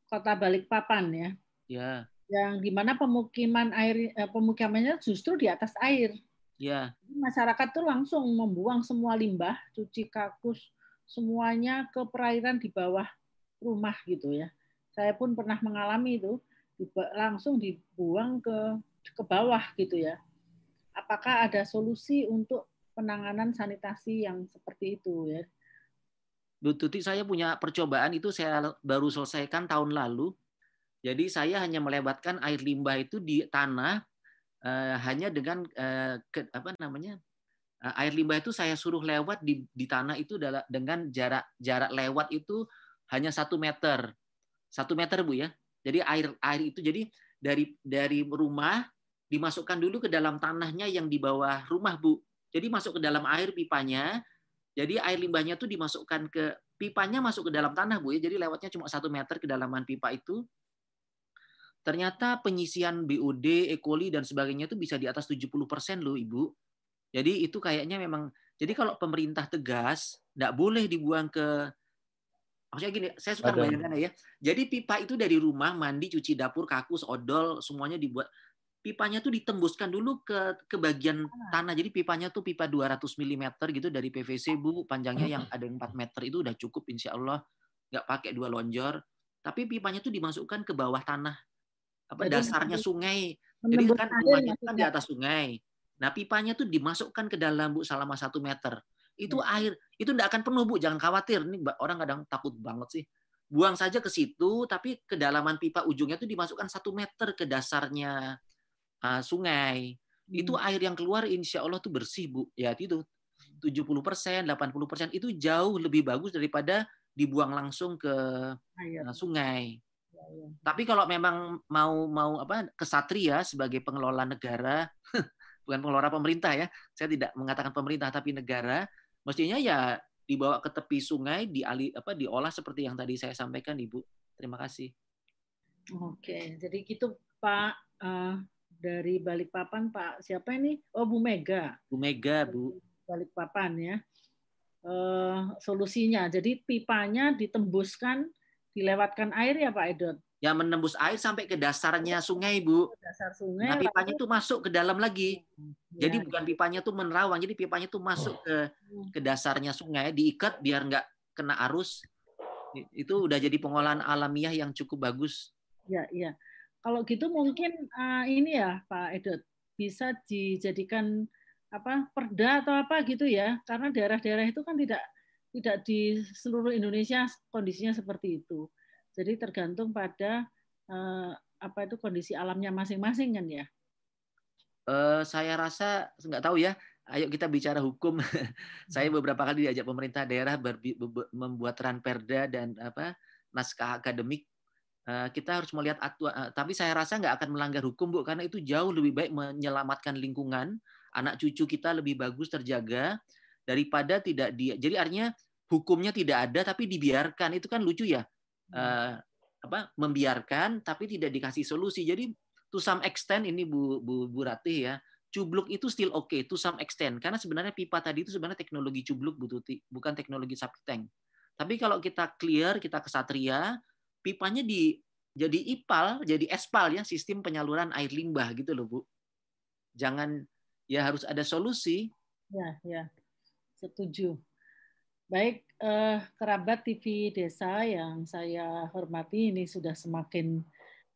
A: Kota Balikpapan ya?
C: Ya.
A: Yang di mana pemukiman air uh, pemukimannya justru di atas air.
C: Ya.
A: Masyarakat tuh langsung membuang semua limbah, cuci kakus, semuanya ke perairan di bawah rumah gitu ya. Saya pun pernah mengalami itu, langsung dibuang ke ke bawah gitu ya apakah ada solusi untuk penanganan sanitasi yang seperti itu ya?
C: Bu Tuti, saya punya percobaan itu saya baru selesaikan tahun lalu. Jadi saya hanya melebatkan air limbah itu di tanah uh, hanya dengan uh, ke, apa namanya uh, air limbah itu saya suruh lewat di, di tanah itu dengan jarak jarak lewat itu hanya satu meter satu meter bu ya jadi air air itu jadi dari dari rumah dimasukkan dulu ke dalam tanahnya yang di bawah rumah bu jadi masuk ke dalam air pipanya jadi air limbahnya itu dimasukkan ke pipanya masuk ke dalam tanah bu ya jadi lewatnya cuma satu meter kedalaman pipa itu ternyata penyisian BOD, E. coli dan sebagainya itu bisa di atas 70% loh Ibu. Jadi itu kayaknya memang jadi kalau pemerintah tegas tidak boleh dibuang ke maksudnya gini, saya suka bayangkan ya. Jadi pipa itu dari rumah mandi, cuci dapur, kakus, odol, semuanya dibuat pipanya tuh ditembuskan dulu ke ke bagian tanah. Jadi pipanya tuh pipa 200 mm gitu dari PVC Bu, panjangnya yang ada 4 meter itu udah cukup insya Allah nggak pakai dua lonjor. Tapi pipanya tuh dimasukkan ke bawah tanah apa Jadi, dasarnya sungai. Jadi kan rumahnya kan di atas sungai. Nah pipanya tuh dimasukkan ke dalam bu selama satu meter. Itu hmm. air itu tidak akan penuh bu, jangan khawatir. Ini orang kadang takut banget sih. Buang saja ke situ, tapi kedalaman pipa ujungnya tuh dimasukkan satu meter ke dasarnya uh, sungai. Hmm. Itu air yang keluar insya Allah tuh bersih bu. Ya itu 70 persen, 80 persen itu jauh lebih bagus daripada dibuang langsung ke uh, sungai. Iya. Tapi kalau memang mau mau apa kesatria sebagai pengelola negara, bukan pengelola pemerintah ya, saya tidak mengatakan pemerintah tapi negara, mestinya ya dibawa ke tepi sungai, diali apa diolah seperti yang tadi saya sampaikan Ibu. Terima kasih.
A: Oke, jadi gitu Pak uh, dari Balikpapan Pak siapa ini? Oh Bu Mega.
C: Bu Mega Bu.
A: Balikpapan ya. Uh, solusinya jadi pipanya ditembuskan dilewatkan air ya Pak Edot?
C: Yang menembus air sampai ke dasarnya sungai, Bu. Dasar sungai. Nah, pipanya itu masuk ke dalam lagi. Ya. Jadi bukan pipanya tuh menerawang, jadi pipanya tuh masuk ke ke dasarnya sungai, diikat biar nggak kena arus. Itu udah jadi pengolahan alamiah yang cukup bagus.
A: Ya, iya. Kalau gitu mungkin uh, ini ya, Pak Edot, bisa dijadikan apa perda atau apa gitu ya, karena daerah-daerah itu kan tidak tidak di seluruh Indonesia kondisinya seperti itu. Jadi tergantung pada eh, apa itu kondisi alamnya masing-masing kan ya.
C: Uh, saya rasa nggak tahu ya. Ayo kita bicara hukum. saya beberapa kali diajak pemerintah daerah membuat ranperda dan apa naskah akademik. Uh, kita harus melihat atua, uh, tapi saya rasa nggak akan melanggar hukum bu karena itu jauh lebih baik menyelamatkan lingkungan. Anak cucu kita lebih bagus terjaga daripada tidak dia. Jadi artinya hukumnya tidak ada tapi dibiarkan. Itu kan lucu ya. Uh, apa membiarkan tapi tidak dikasih solusi. Jadi to some extent ini Bu Bu, Bu Ratih ya cubluk itu still oke okay, to some extent. Karena sebenarnya pipa tadi itu sebenarnya teknologi cubluk Bu Tuti bukan teknologi septic tank. Tapi kalau kita clear kita kesatria pipanya di jadi ipal jadi espal ya sistem penyaluran air limbah gitu loh Bu jangan ya harus ada solusi
A: ya ya setuju Baik, eh, kerabat TV Desa yang saya hormati, ini sudah semakin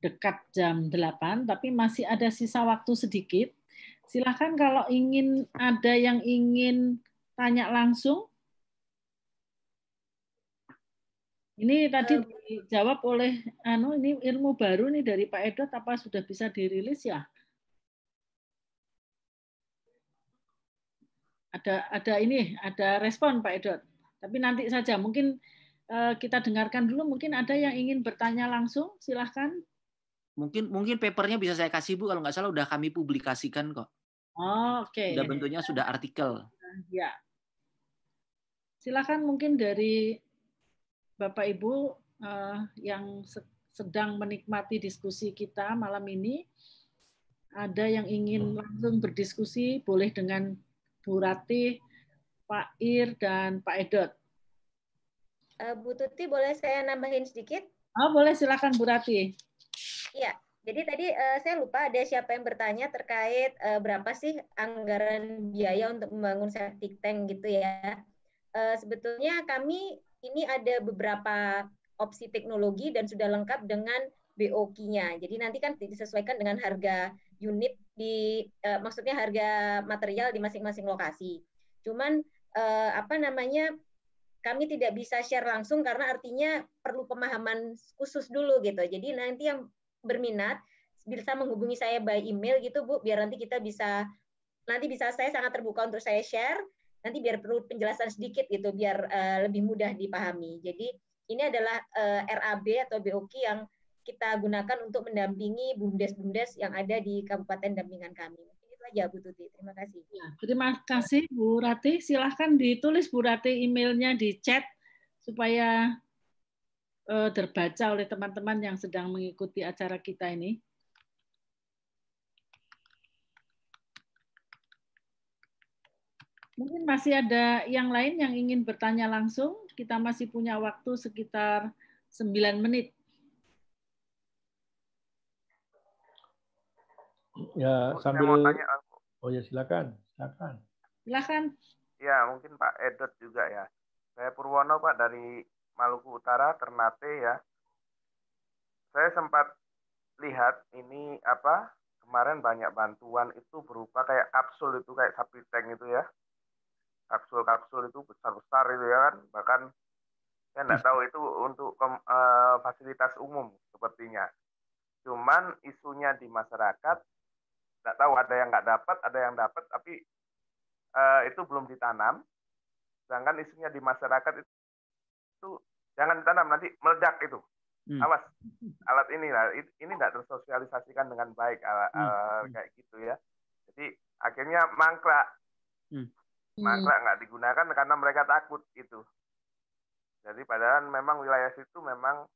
A: dekat jam 8, tapi masih ada sisa waktu sedikit. Silahkan kalau ingin ada yang ingin tanya langsung. Ini tadi dijawab oleh anu ini ilmu baru nih dari Pak Edot apa sudah bisa dirilis ya? Ada ada ini, ada respon Pak Edot. Tapi nanti saja, mungkin uh, kita dengarkan dulu. Mungkin ada yang ingin bertanya langsung, silahkan.
C: Mungkin mungkin papernya bisa saya kasih bu, kalau nggak salah udah kami publikasikan kok.
A: Oh, Oke. Okay.
C: Sudah bentuknya sudah artikel.
A: Ya. Silahkan mungkin dari Bapak Ibu uh, yang sedang menikmati diskusi kita malam ini, ada yang ingin langsung berdiskusi, boleh dengan Bu Ratih, Pak Ir dan Pak Edot.
B: Uh, Bu Tuti, boleh saya nambahin sedikit?
A: Oh, boleh silakan Bu Rati.
B: Iya, jadi tadi uh, saya lupa ada siapa yang bertanya terkait uh, berapa sih anggaran biaya untuk membangun septic tank gitu ya. Uh, sebetulnya kami ini ada beberapa opsi teknologi dan sudah lengkap dengan BOQ-nya. Jadi nanti kan disesuaikan dengan harga unit di uh, maksudnya harga material di masing-masing lokasi. Cuman uh, apa namanya kami tidak bisa share langsung karena artinya perlu pemahaman khusus dulu gitu. Jadi nanti yang berminat
F: bisa menghubungi saya by email gitu Bu, biar nanti kita bisa nanti bisa saya sangat terbuka untuk saya share. Nanti biar perlu penjelasan sedikit gitu, biar uh, lebih mudah dipahami. Jadi ini adalah uh, RAB atau BOK yang kita gunakan untuk mendampingi bumdes-bumdes yang ada di kabupaten dampingan kami. Itu aja Bu Tuti. Terima kasih.
A: Ya, terima kasih Bu Rati. Silahkan ditulis Bu Rati emailnya di chat supaya uh, terbaca oleh teman-teman yang sedang mengikuti acara kita ini. Mungkin masih ada yang lain yang ingin bertanya langsung. Kita masih punya waktu sekitar 9 menit.
D: Ya, sambil mau tanya, Oh ya, silakan. Silakan.
A: Silakan.
E: Ya, mungkin Pak Edot juga ya. Saya Purwono Pak dari Maluku Utara, Ternate ya. Saya sempat lihat ini apa kemarin banyak bantuan itu berupa kayak kapsul itu kayak sapi tank itu ya kapsul-kapsul itu besar-besar itu ya kan. Bahkan saya nggak tahu itu untuk uh, fasilitas umum sepertinya. Cuman isunya di masyarakat nggak tahu ada yang nggak dapat ada yang dapat tapi uh, itu belum ditanam. Sedangkan isunya di masyarakat itu, itu jangan ditanam nanti meledak itu. Hmm. awas alat ini lah ini nggak tersosialisasikan dengan baik alat, hmm. kayak gitu ya. Jadi akhirnya mangkrak. Hmm mangkrak nggak digunakan karena mereka takut itu. Jadi padahal memang wilayah situ memang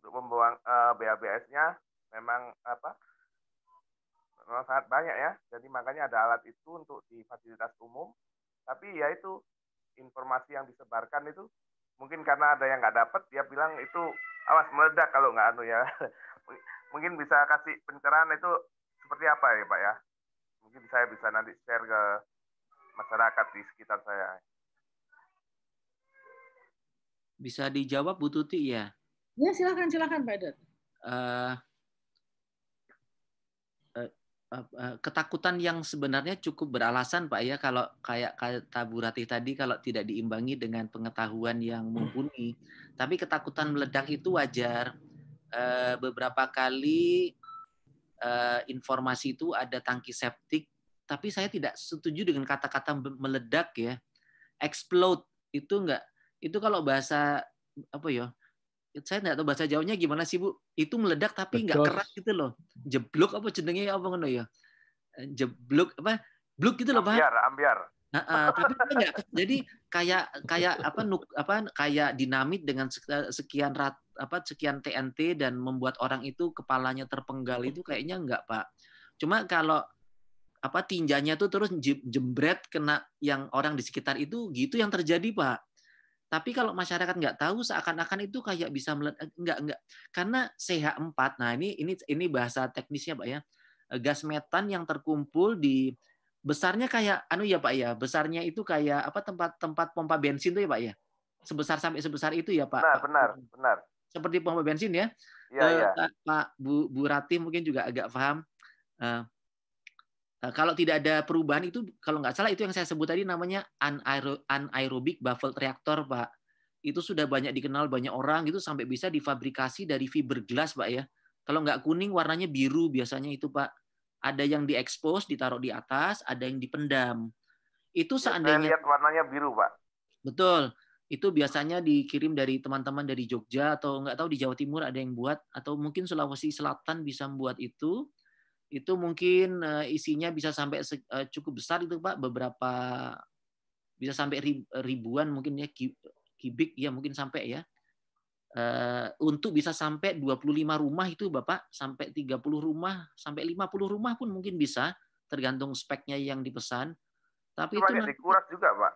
E: untuk membuang uh, eh, BABS-nya memang apa memang sangat banyak ya. Jadi makanya ada alat itu untuk di fasilitas umum. Tapi ya itu informasi yang disebarkan itu mungkin karena ada yang nggak dapat dia bilang itu awas meledak kalau nggak anu ya. mungkin bisa kasih pencerahan itu seperti apa ya Pak ya? Mungkin saya bisa nanti share ke masyarakat di sekitar saya.
C: Bisa dijawab Bu Tuti ya?
A: Ya silakan silakan Pak Edet. Uh,
C: ketakutan yang sebenarnya cukup beralasan Pak ya kalau kayak kata Bu Ratih tadi kalau tidak diimbangi dengan pengetahuan yang mumpuni. Tapi ketakutan meledak itu wajar. beberapa kali informasi itu ada tangki septik tapi saya tidak setuju dengan kata-kata meledak ya. Explode itu enggak itu kalau bahasa apa ya? Saya tidak tahu bahasa Jawanya gimana sih, Bu? Itu meledak tapi enggak keras gitu loh. Jeblok apa jenenge apa ngono ya? Jeblok apa? Bluk gitu loh, Pak.
E: Ambiar, ambiar.
C: Nah, uh, tapi enggak jadi kayak kayak apa nuk apa kayak dinamit dengan sekian rat apa sekian TNT dan membuat orang itu kepalanya terpenggal itu kayaknya enggak, Pak. Cuma kalau apa tinjanya tuh terus jembret kena yang orang di sekitar itu gitu yang terjadi pak. Tapi kalau masyarakat nggak tahu seakan-akan itu kayak bisa meledak enggak enggak karena CH4 nah ini ini ini bahasa teknisnya pak ya. Gas metan yang terkumpul di besarnya kayak anu ya pak ya besarnya itu kayak apa tempat tempat pompa bensin tuh ya pak ya? Sebesar sampai sebesar itu ya pak?
E: Benar benar benar.
C: Seperti pompa bensin ya,
E: ya, ya.
C: Pak Bu Bu Rati mungkin juga agak paham. Uh, Eh, kalau tidak ada perubahan itu kalau nggak salah itu yang saya sebut tadi namanya anaerobic baffled reactor pak. Itu sudah banyak dikenal banyak orang itu sampai bisa difabrikasi dari fiberglass pak ya. Kalau nggak kuning warnanya biru biasanya itu pak. Ada yang diekspos ditaruh di atas ada yang dipendam. Itu seandainya
E: saya lihat warnanya biru pak.
C: Betul. Itu biasanya dikirim dari teman-teman dari Jogja atau nggak tahu di Jawa Timur ada yang buat atau mungkin Sulawesi Selatan bisa membuat itu itu mungkin uh, isinya bisa sampai uh, cukup besar itu Pak, beberapa bisa sampai ribuan mungkin ya kibik ya mungkin sampai ya. Uh, untuk bisa sampai 25 rumah itu Bapak, sampai 30 rumah, sampai 50 rumah pun mungkin bisa, tergantung speknya yang dipesan. Tapi itu,
E: itu dikuras juga, Pak.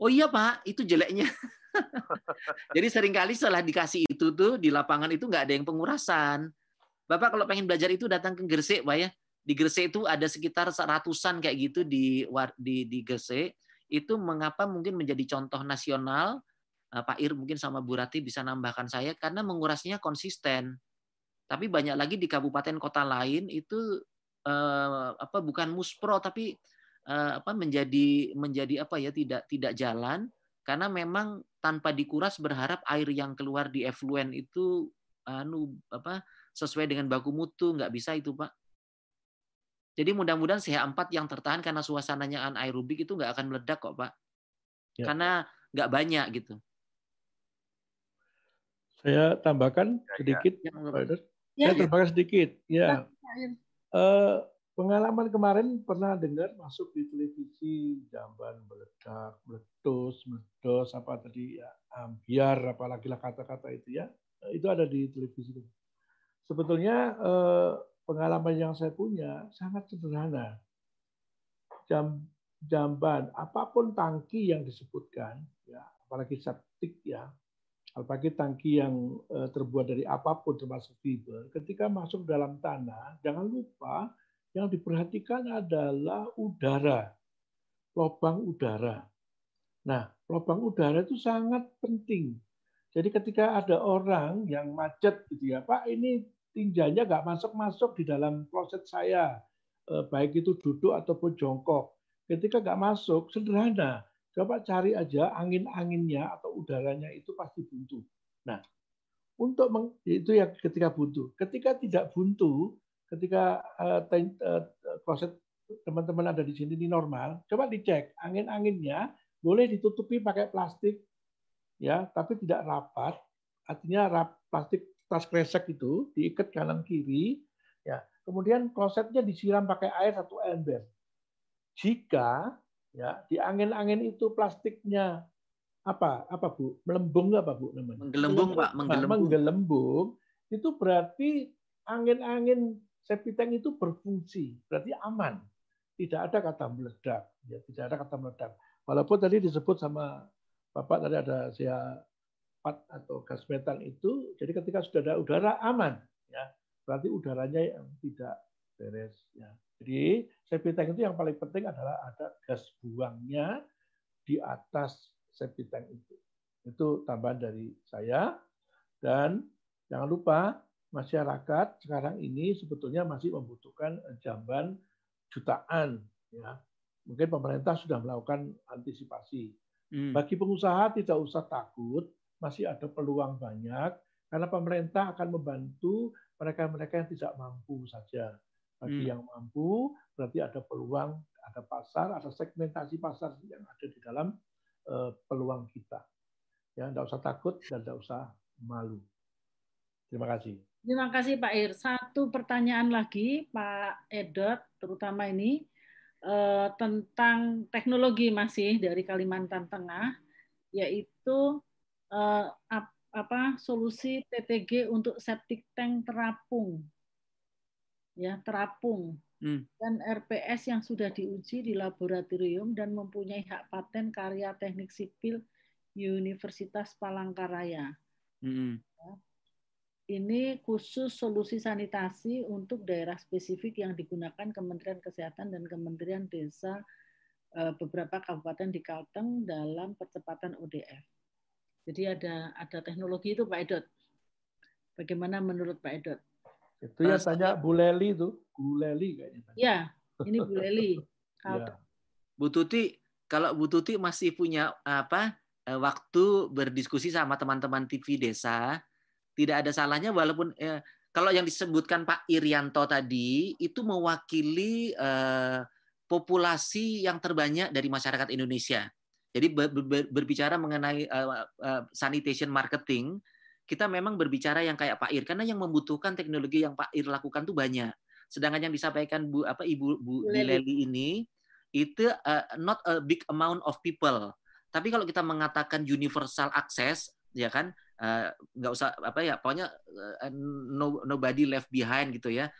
C: Oh iya, Pak, itu jeleknya. Jadi sering kali setelah dikasih itu tuh di lapangan itu nggak ada yang pengurasan Bapak kalau pengen belajar itu datang ke Gresik, Pak ya. Di Gresik itu ada sekitar ratusan kayak gitu di di di Gresik. Itu mengapa mungkin menjadi contoh nasional eh, Pak Ir mungkin sama Bu Rati bisa nambahkan saya karena mengurasnya konsisten. Tapi banyak lagi di kabupaten kota lain itu eh, apa bukan muspro tapi eh, apa menjadi menjadi apa ya tidak tidak jalan karena memang tanpa dikuras berharap air yang keluar di efluen itu anu apa sesuai dengan baku mutu, nggak bisa itu Pak. Jadi mudah-mudahan CH4 yang tertahan karena suasananya anaerobik itu nggak akan meledak kok Pak. Ya. Karena nggak banyak gitu.
D: Saya tambahkan ya, ya. sedikit, ya. Pak Ya. Saya tambahkan sedikit. Ya. Uh, pengalaman kemarin pernah dengar masuk di televisi jamban meledak, meletus, meledos, apa tadi ya, ambiar, apalagi lah kata-kata itu ya. Itu ada di televisi. Sebetulnya uh, pengalaman yang saya punya sangat sederhana. Jam jamban, apa pun tangki yang disebutkan, ya, apalagi septik ya, apalagi tangki yang eh, terbuat dari apa pun termasuk fiber, ketika masuk dalam tanah, jangan lupa yang diperhatikan adalah udara, lubang udara. Nah, lubang udara itu sangat penting. Jadi ketika ada orang yang macet gitu ya, Pak ini tinjanya nggak masuk-masuk di dalam kloset saya, eh, baik itu duduk ataupun jongkok. Ketika nggak masuk, sederhana. Coba cari aja angin-anginnya atau udaranya itu pasti buntu. Nah, untuk meng, itu ya ketika buntu. Ketika tidak buntu, ketika uh, kloset teman-teman ada di sini ini normal, coba dicek angin-anginnya boleh ditutupi pakai plastik, ya, tapi tidak rapat. Artinya rap, plastik tas kresek itu diikat kanan kiri, ya. Kemudian klosetnya disiram pakai air satu ember jika ya di angin-angin itu plastiknya apa apa bu melembung apa bu namanya
C: menggelembung pak
D: menggelembung. menggelembung itu berarti angin-angin septic tank itu berfungsi berarti aman tidak ada kata meledak ya tidak ada kata meledak walaupun tadi disebut sama bapak tadi ada sia pat atau gas metan itu jadi ketika sudah ada udara aman ya berarti udaranya yang tidak beres ya jadi septic tank itu yang paling penting adalah ada gas buangnya di atas septic tank itu. Itu tambahan dari saya. Dan jangan lupa masyarakat sekarang ini sebetulnya masih membutuhkan jamban jutaan. Ya. Mungkin pemerintah sudah melakukan antisipasi. Hmm. Bagi pengusaha tidak usah takut, masih ada peluang banyak karena pemerintah akan membantu mereka-mereka yang tidak mampu saja. Bagi hmm. yang mampu, berarti ada peluang, ada pasar, ada segmentasi pasar yang ada di dalam uh, peluang kita. Ya, tidak usah takut dan tidak usah malu. Terima kasih.
A: Terima kasih Pak Ir. Satu pertanyaan lagi Pak Edot, terutama ini uh, tentang teknologi masih dari Kalimantan Tengah, yaitu uh, apa solusi TTG untuk septic tank terapung ya terapung hmm. dan RPS yang sudah diuji di laboratorium dan mempunyai hak paten karya teknik sipil Universitas Palangkaraya. Hmm. Ini khusus solusi sanitasi untuk daerah spesifik yang digunakan Kementerian Kesehatan dan Kementerian Desa eh, beberapa kabupaten di Kalteng dalam percepatan ODF. Jadi ada ada teknologi itu Pak Edot. Bagaimana menurut Pak Edot?
D: Itu ya tanya Bu Leli itu, Bu Leli kayaknya.
A: Ya, ini Bu Leli. ya.
C: Bu Tuti, kalau Bu Tuti masih punya apa eh, waktu berdiskusi sama teman-teman TV desa, tidak ada salahnya walaupun eh, kalau yang disebutkan Pak Irianto tadi itu mewakili eh, populasi yang terbanyak dari masyarakat Indonesia. Jadi ber, ber, berbicara mengenai uh, uh, sanitation marketing, kita memang berbicara yang kayak Pak Ir karena yang membutuhkan teknologi yang Pak Ir lakukan tuh banyak. Sedangkan yang disampaikan Bu apa Ibu Bu Leli ini itu uh, not a big amount of people. Tapi kalau kita mengatakan universal access ya kan uh, nggak usah apa ya pokoknya uh, no, nobody left behind gitu ya.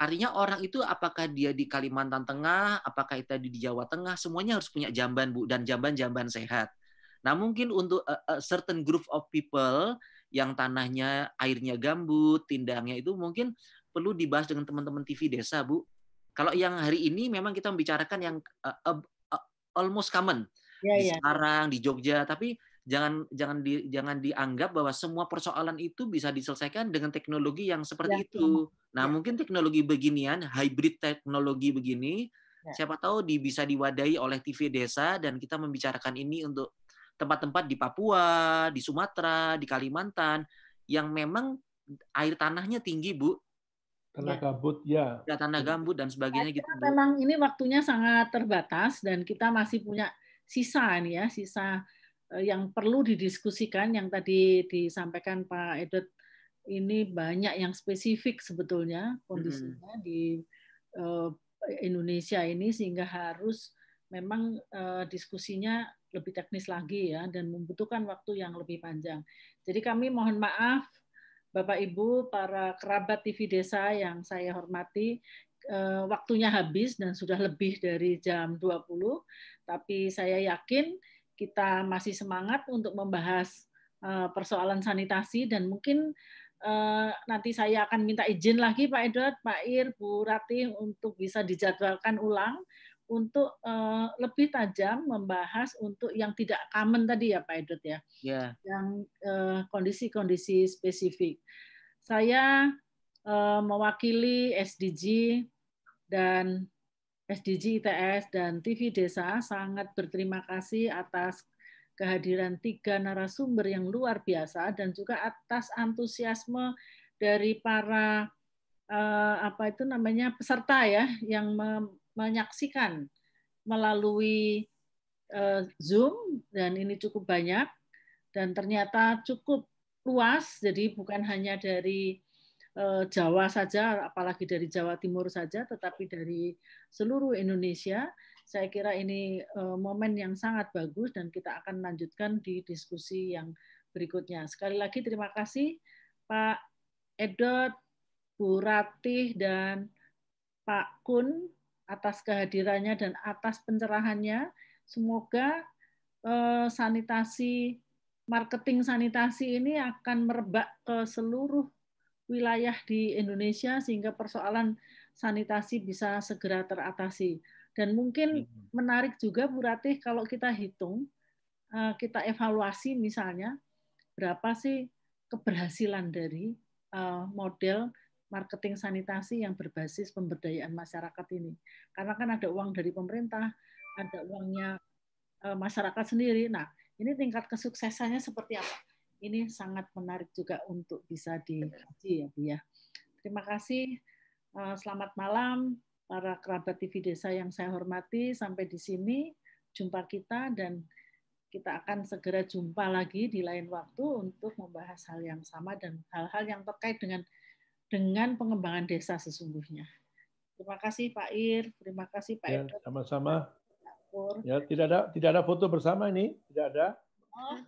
C: Artinya orang itu apakah dia di Kalimantan Tengah, apakah itu di Jawa Tengah, semuanya harus punya jamban Bu dan jamban-jamban sehat. Nah, mungkin untuk a, a certain group of people yang tanahnya airnya gambut, tindangnya itu mungkin perlu dibahas dengan teman-teman TV desa, Bu. Kalau yang hari ini memang kita membicarakan yang uh, uh, uh, almost common ya, di ya. Semarang, di Jogja, tapi jangan jangan di, jangan dianggap bahwa semua persoalan itu bisa diselesaikan dengan teknologi yang seperti ya, itu. Nah, ya. mungkin teknologi beginian, hybrid teknologi begini, ya. siapa tahu di, bisa diwadahi oleh TV desa dan kita membicarakan ini untuk tempat-tempat di Papua, di Sumatera, di Kalimantan yang memang air tanahnya tinggi, Bu.
D: Tanah gambut, ya.
C: Ya, tanah gambut dan sebagainya gitu. Bu.
A: Memang ini waktunya sangat terbatas dan kita masih punya sisa ini ya, sisa yang perlu didiskusikan yang tadi disampaikan Pak Edot ini banyak yang spesifik sebetulnya kondisinya hmm. di uh, Indonesia ini sehingga harus memang uh, diskusinya lebih teknis lagi ya dan membutuhkan waktu yang lebih panjang. Jadi kami mohon maaf Bapak Ibu para kerabat TV Desa yang saya hormati uh, waktunya habis dan sudah lebih dari jam 20 tapi saya yakin kita masih semangat untuk membahas uh, persoalan sanitasi dan mungkin Uh, nanti saya akan minta izin lagi Pak Edward, Pak Ir, Bu Ratih untuk bisa dijadwalkan ulang untuk uh, lebih tajam membahas untuk yang tidak common tadi ya Pak Edut ya,
C: yeah.
A: yang kondisi kondisi-kondisi spesifik. Saya mewakili SDG dan SDG ITS dan TV Desa sangat berterima kasih atas kehadiran tiga narasumber yang luar biasa dan juga atas antusiasme dari para uh, apa itu namanya peserta ya yang menyaksikan melalui uh, Zoom dan ini cukup banyak. Dan ternyata cukup luas jadi bukan hanya dari Jawa saja apalagi dari Jawa Timur saja tetapi dari seluruh Indonesia saya kira ini uh, momen yang sangat bagus dan kita akan lanjutkan di diskusi yang berikutnya sekali lagi terima kasih Pak Edot Bu Ratih dan Pak Kun atas kehadirannya dan atas pencerahannya. Semoga eh, sanitasi marketing sanitasi ini akan merebak ke seluruh wilayah di Indonesia sehingga persoalan sanitasi bisa segera teratasi. Dan mungkin hmm. menarik juga Bu Ratih kalau kita hitung, eh, kita evaluasi misalnya berapa sih keberhasilan dari eh, model marketing sanitasi yang berbasis pemberdayaan masyarakat ini. Karena kan ada uang dari pemerintah, ada uangnya eh, masyarakat sendiri. Nah, ini tingkat kesuksesannya seperti apa? Ini sangat menarik juga untuk bisa dikaji ya, Bu ya. Terima kasih. Eh, selamat malam para kerabat TV Desa yang saya hormati. Sampai di sini jumpa kita dan kita akan segera jumpa lagi di lain waktu untuk membahas hal yang sama dan hal-hal yang terkait dengan dengan pengembangan desa sesungguhnya. Terima kasih Pak Ir, terima kasih Pak
D: ya, Sama-sama. Ya, tidak ada tidak ada foto bersama ini, tidak ada. Oh.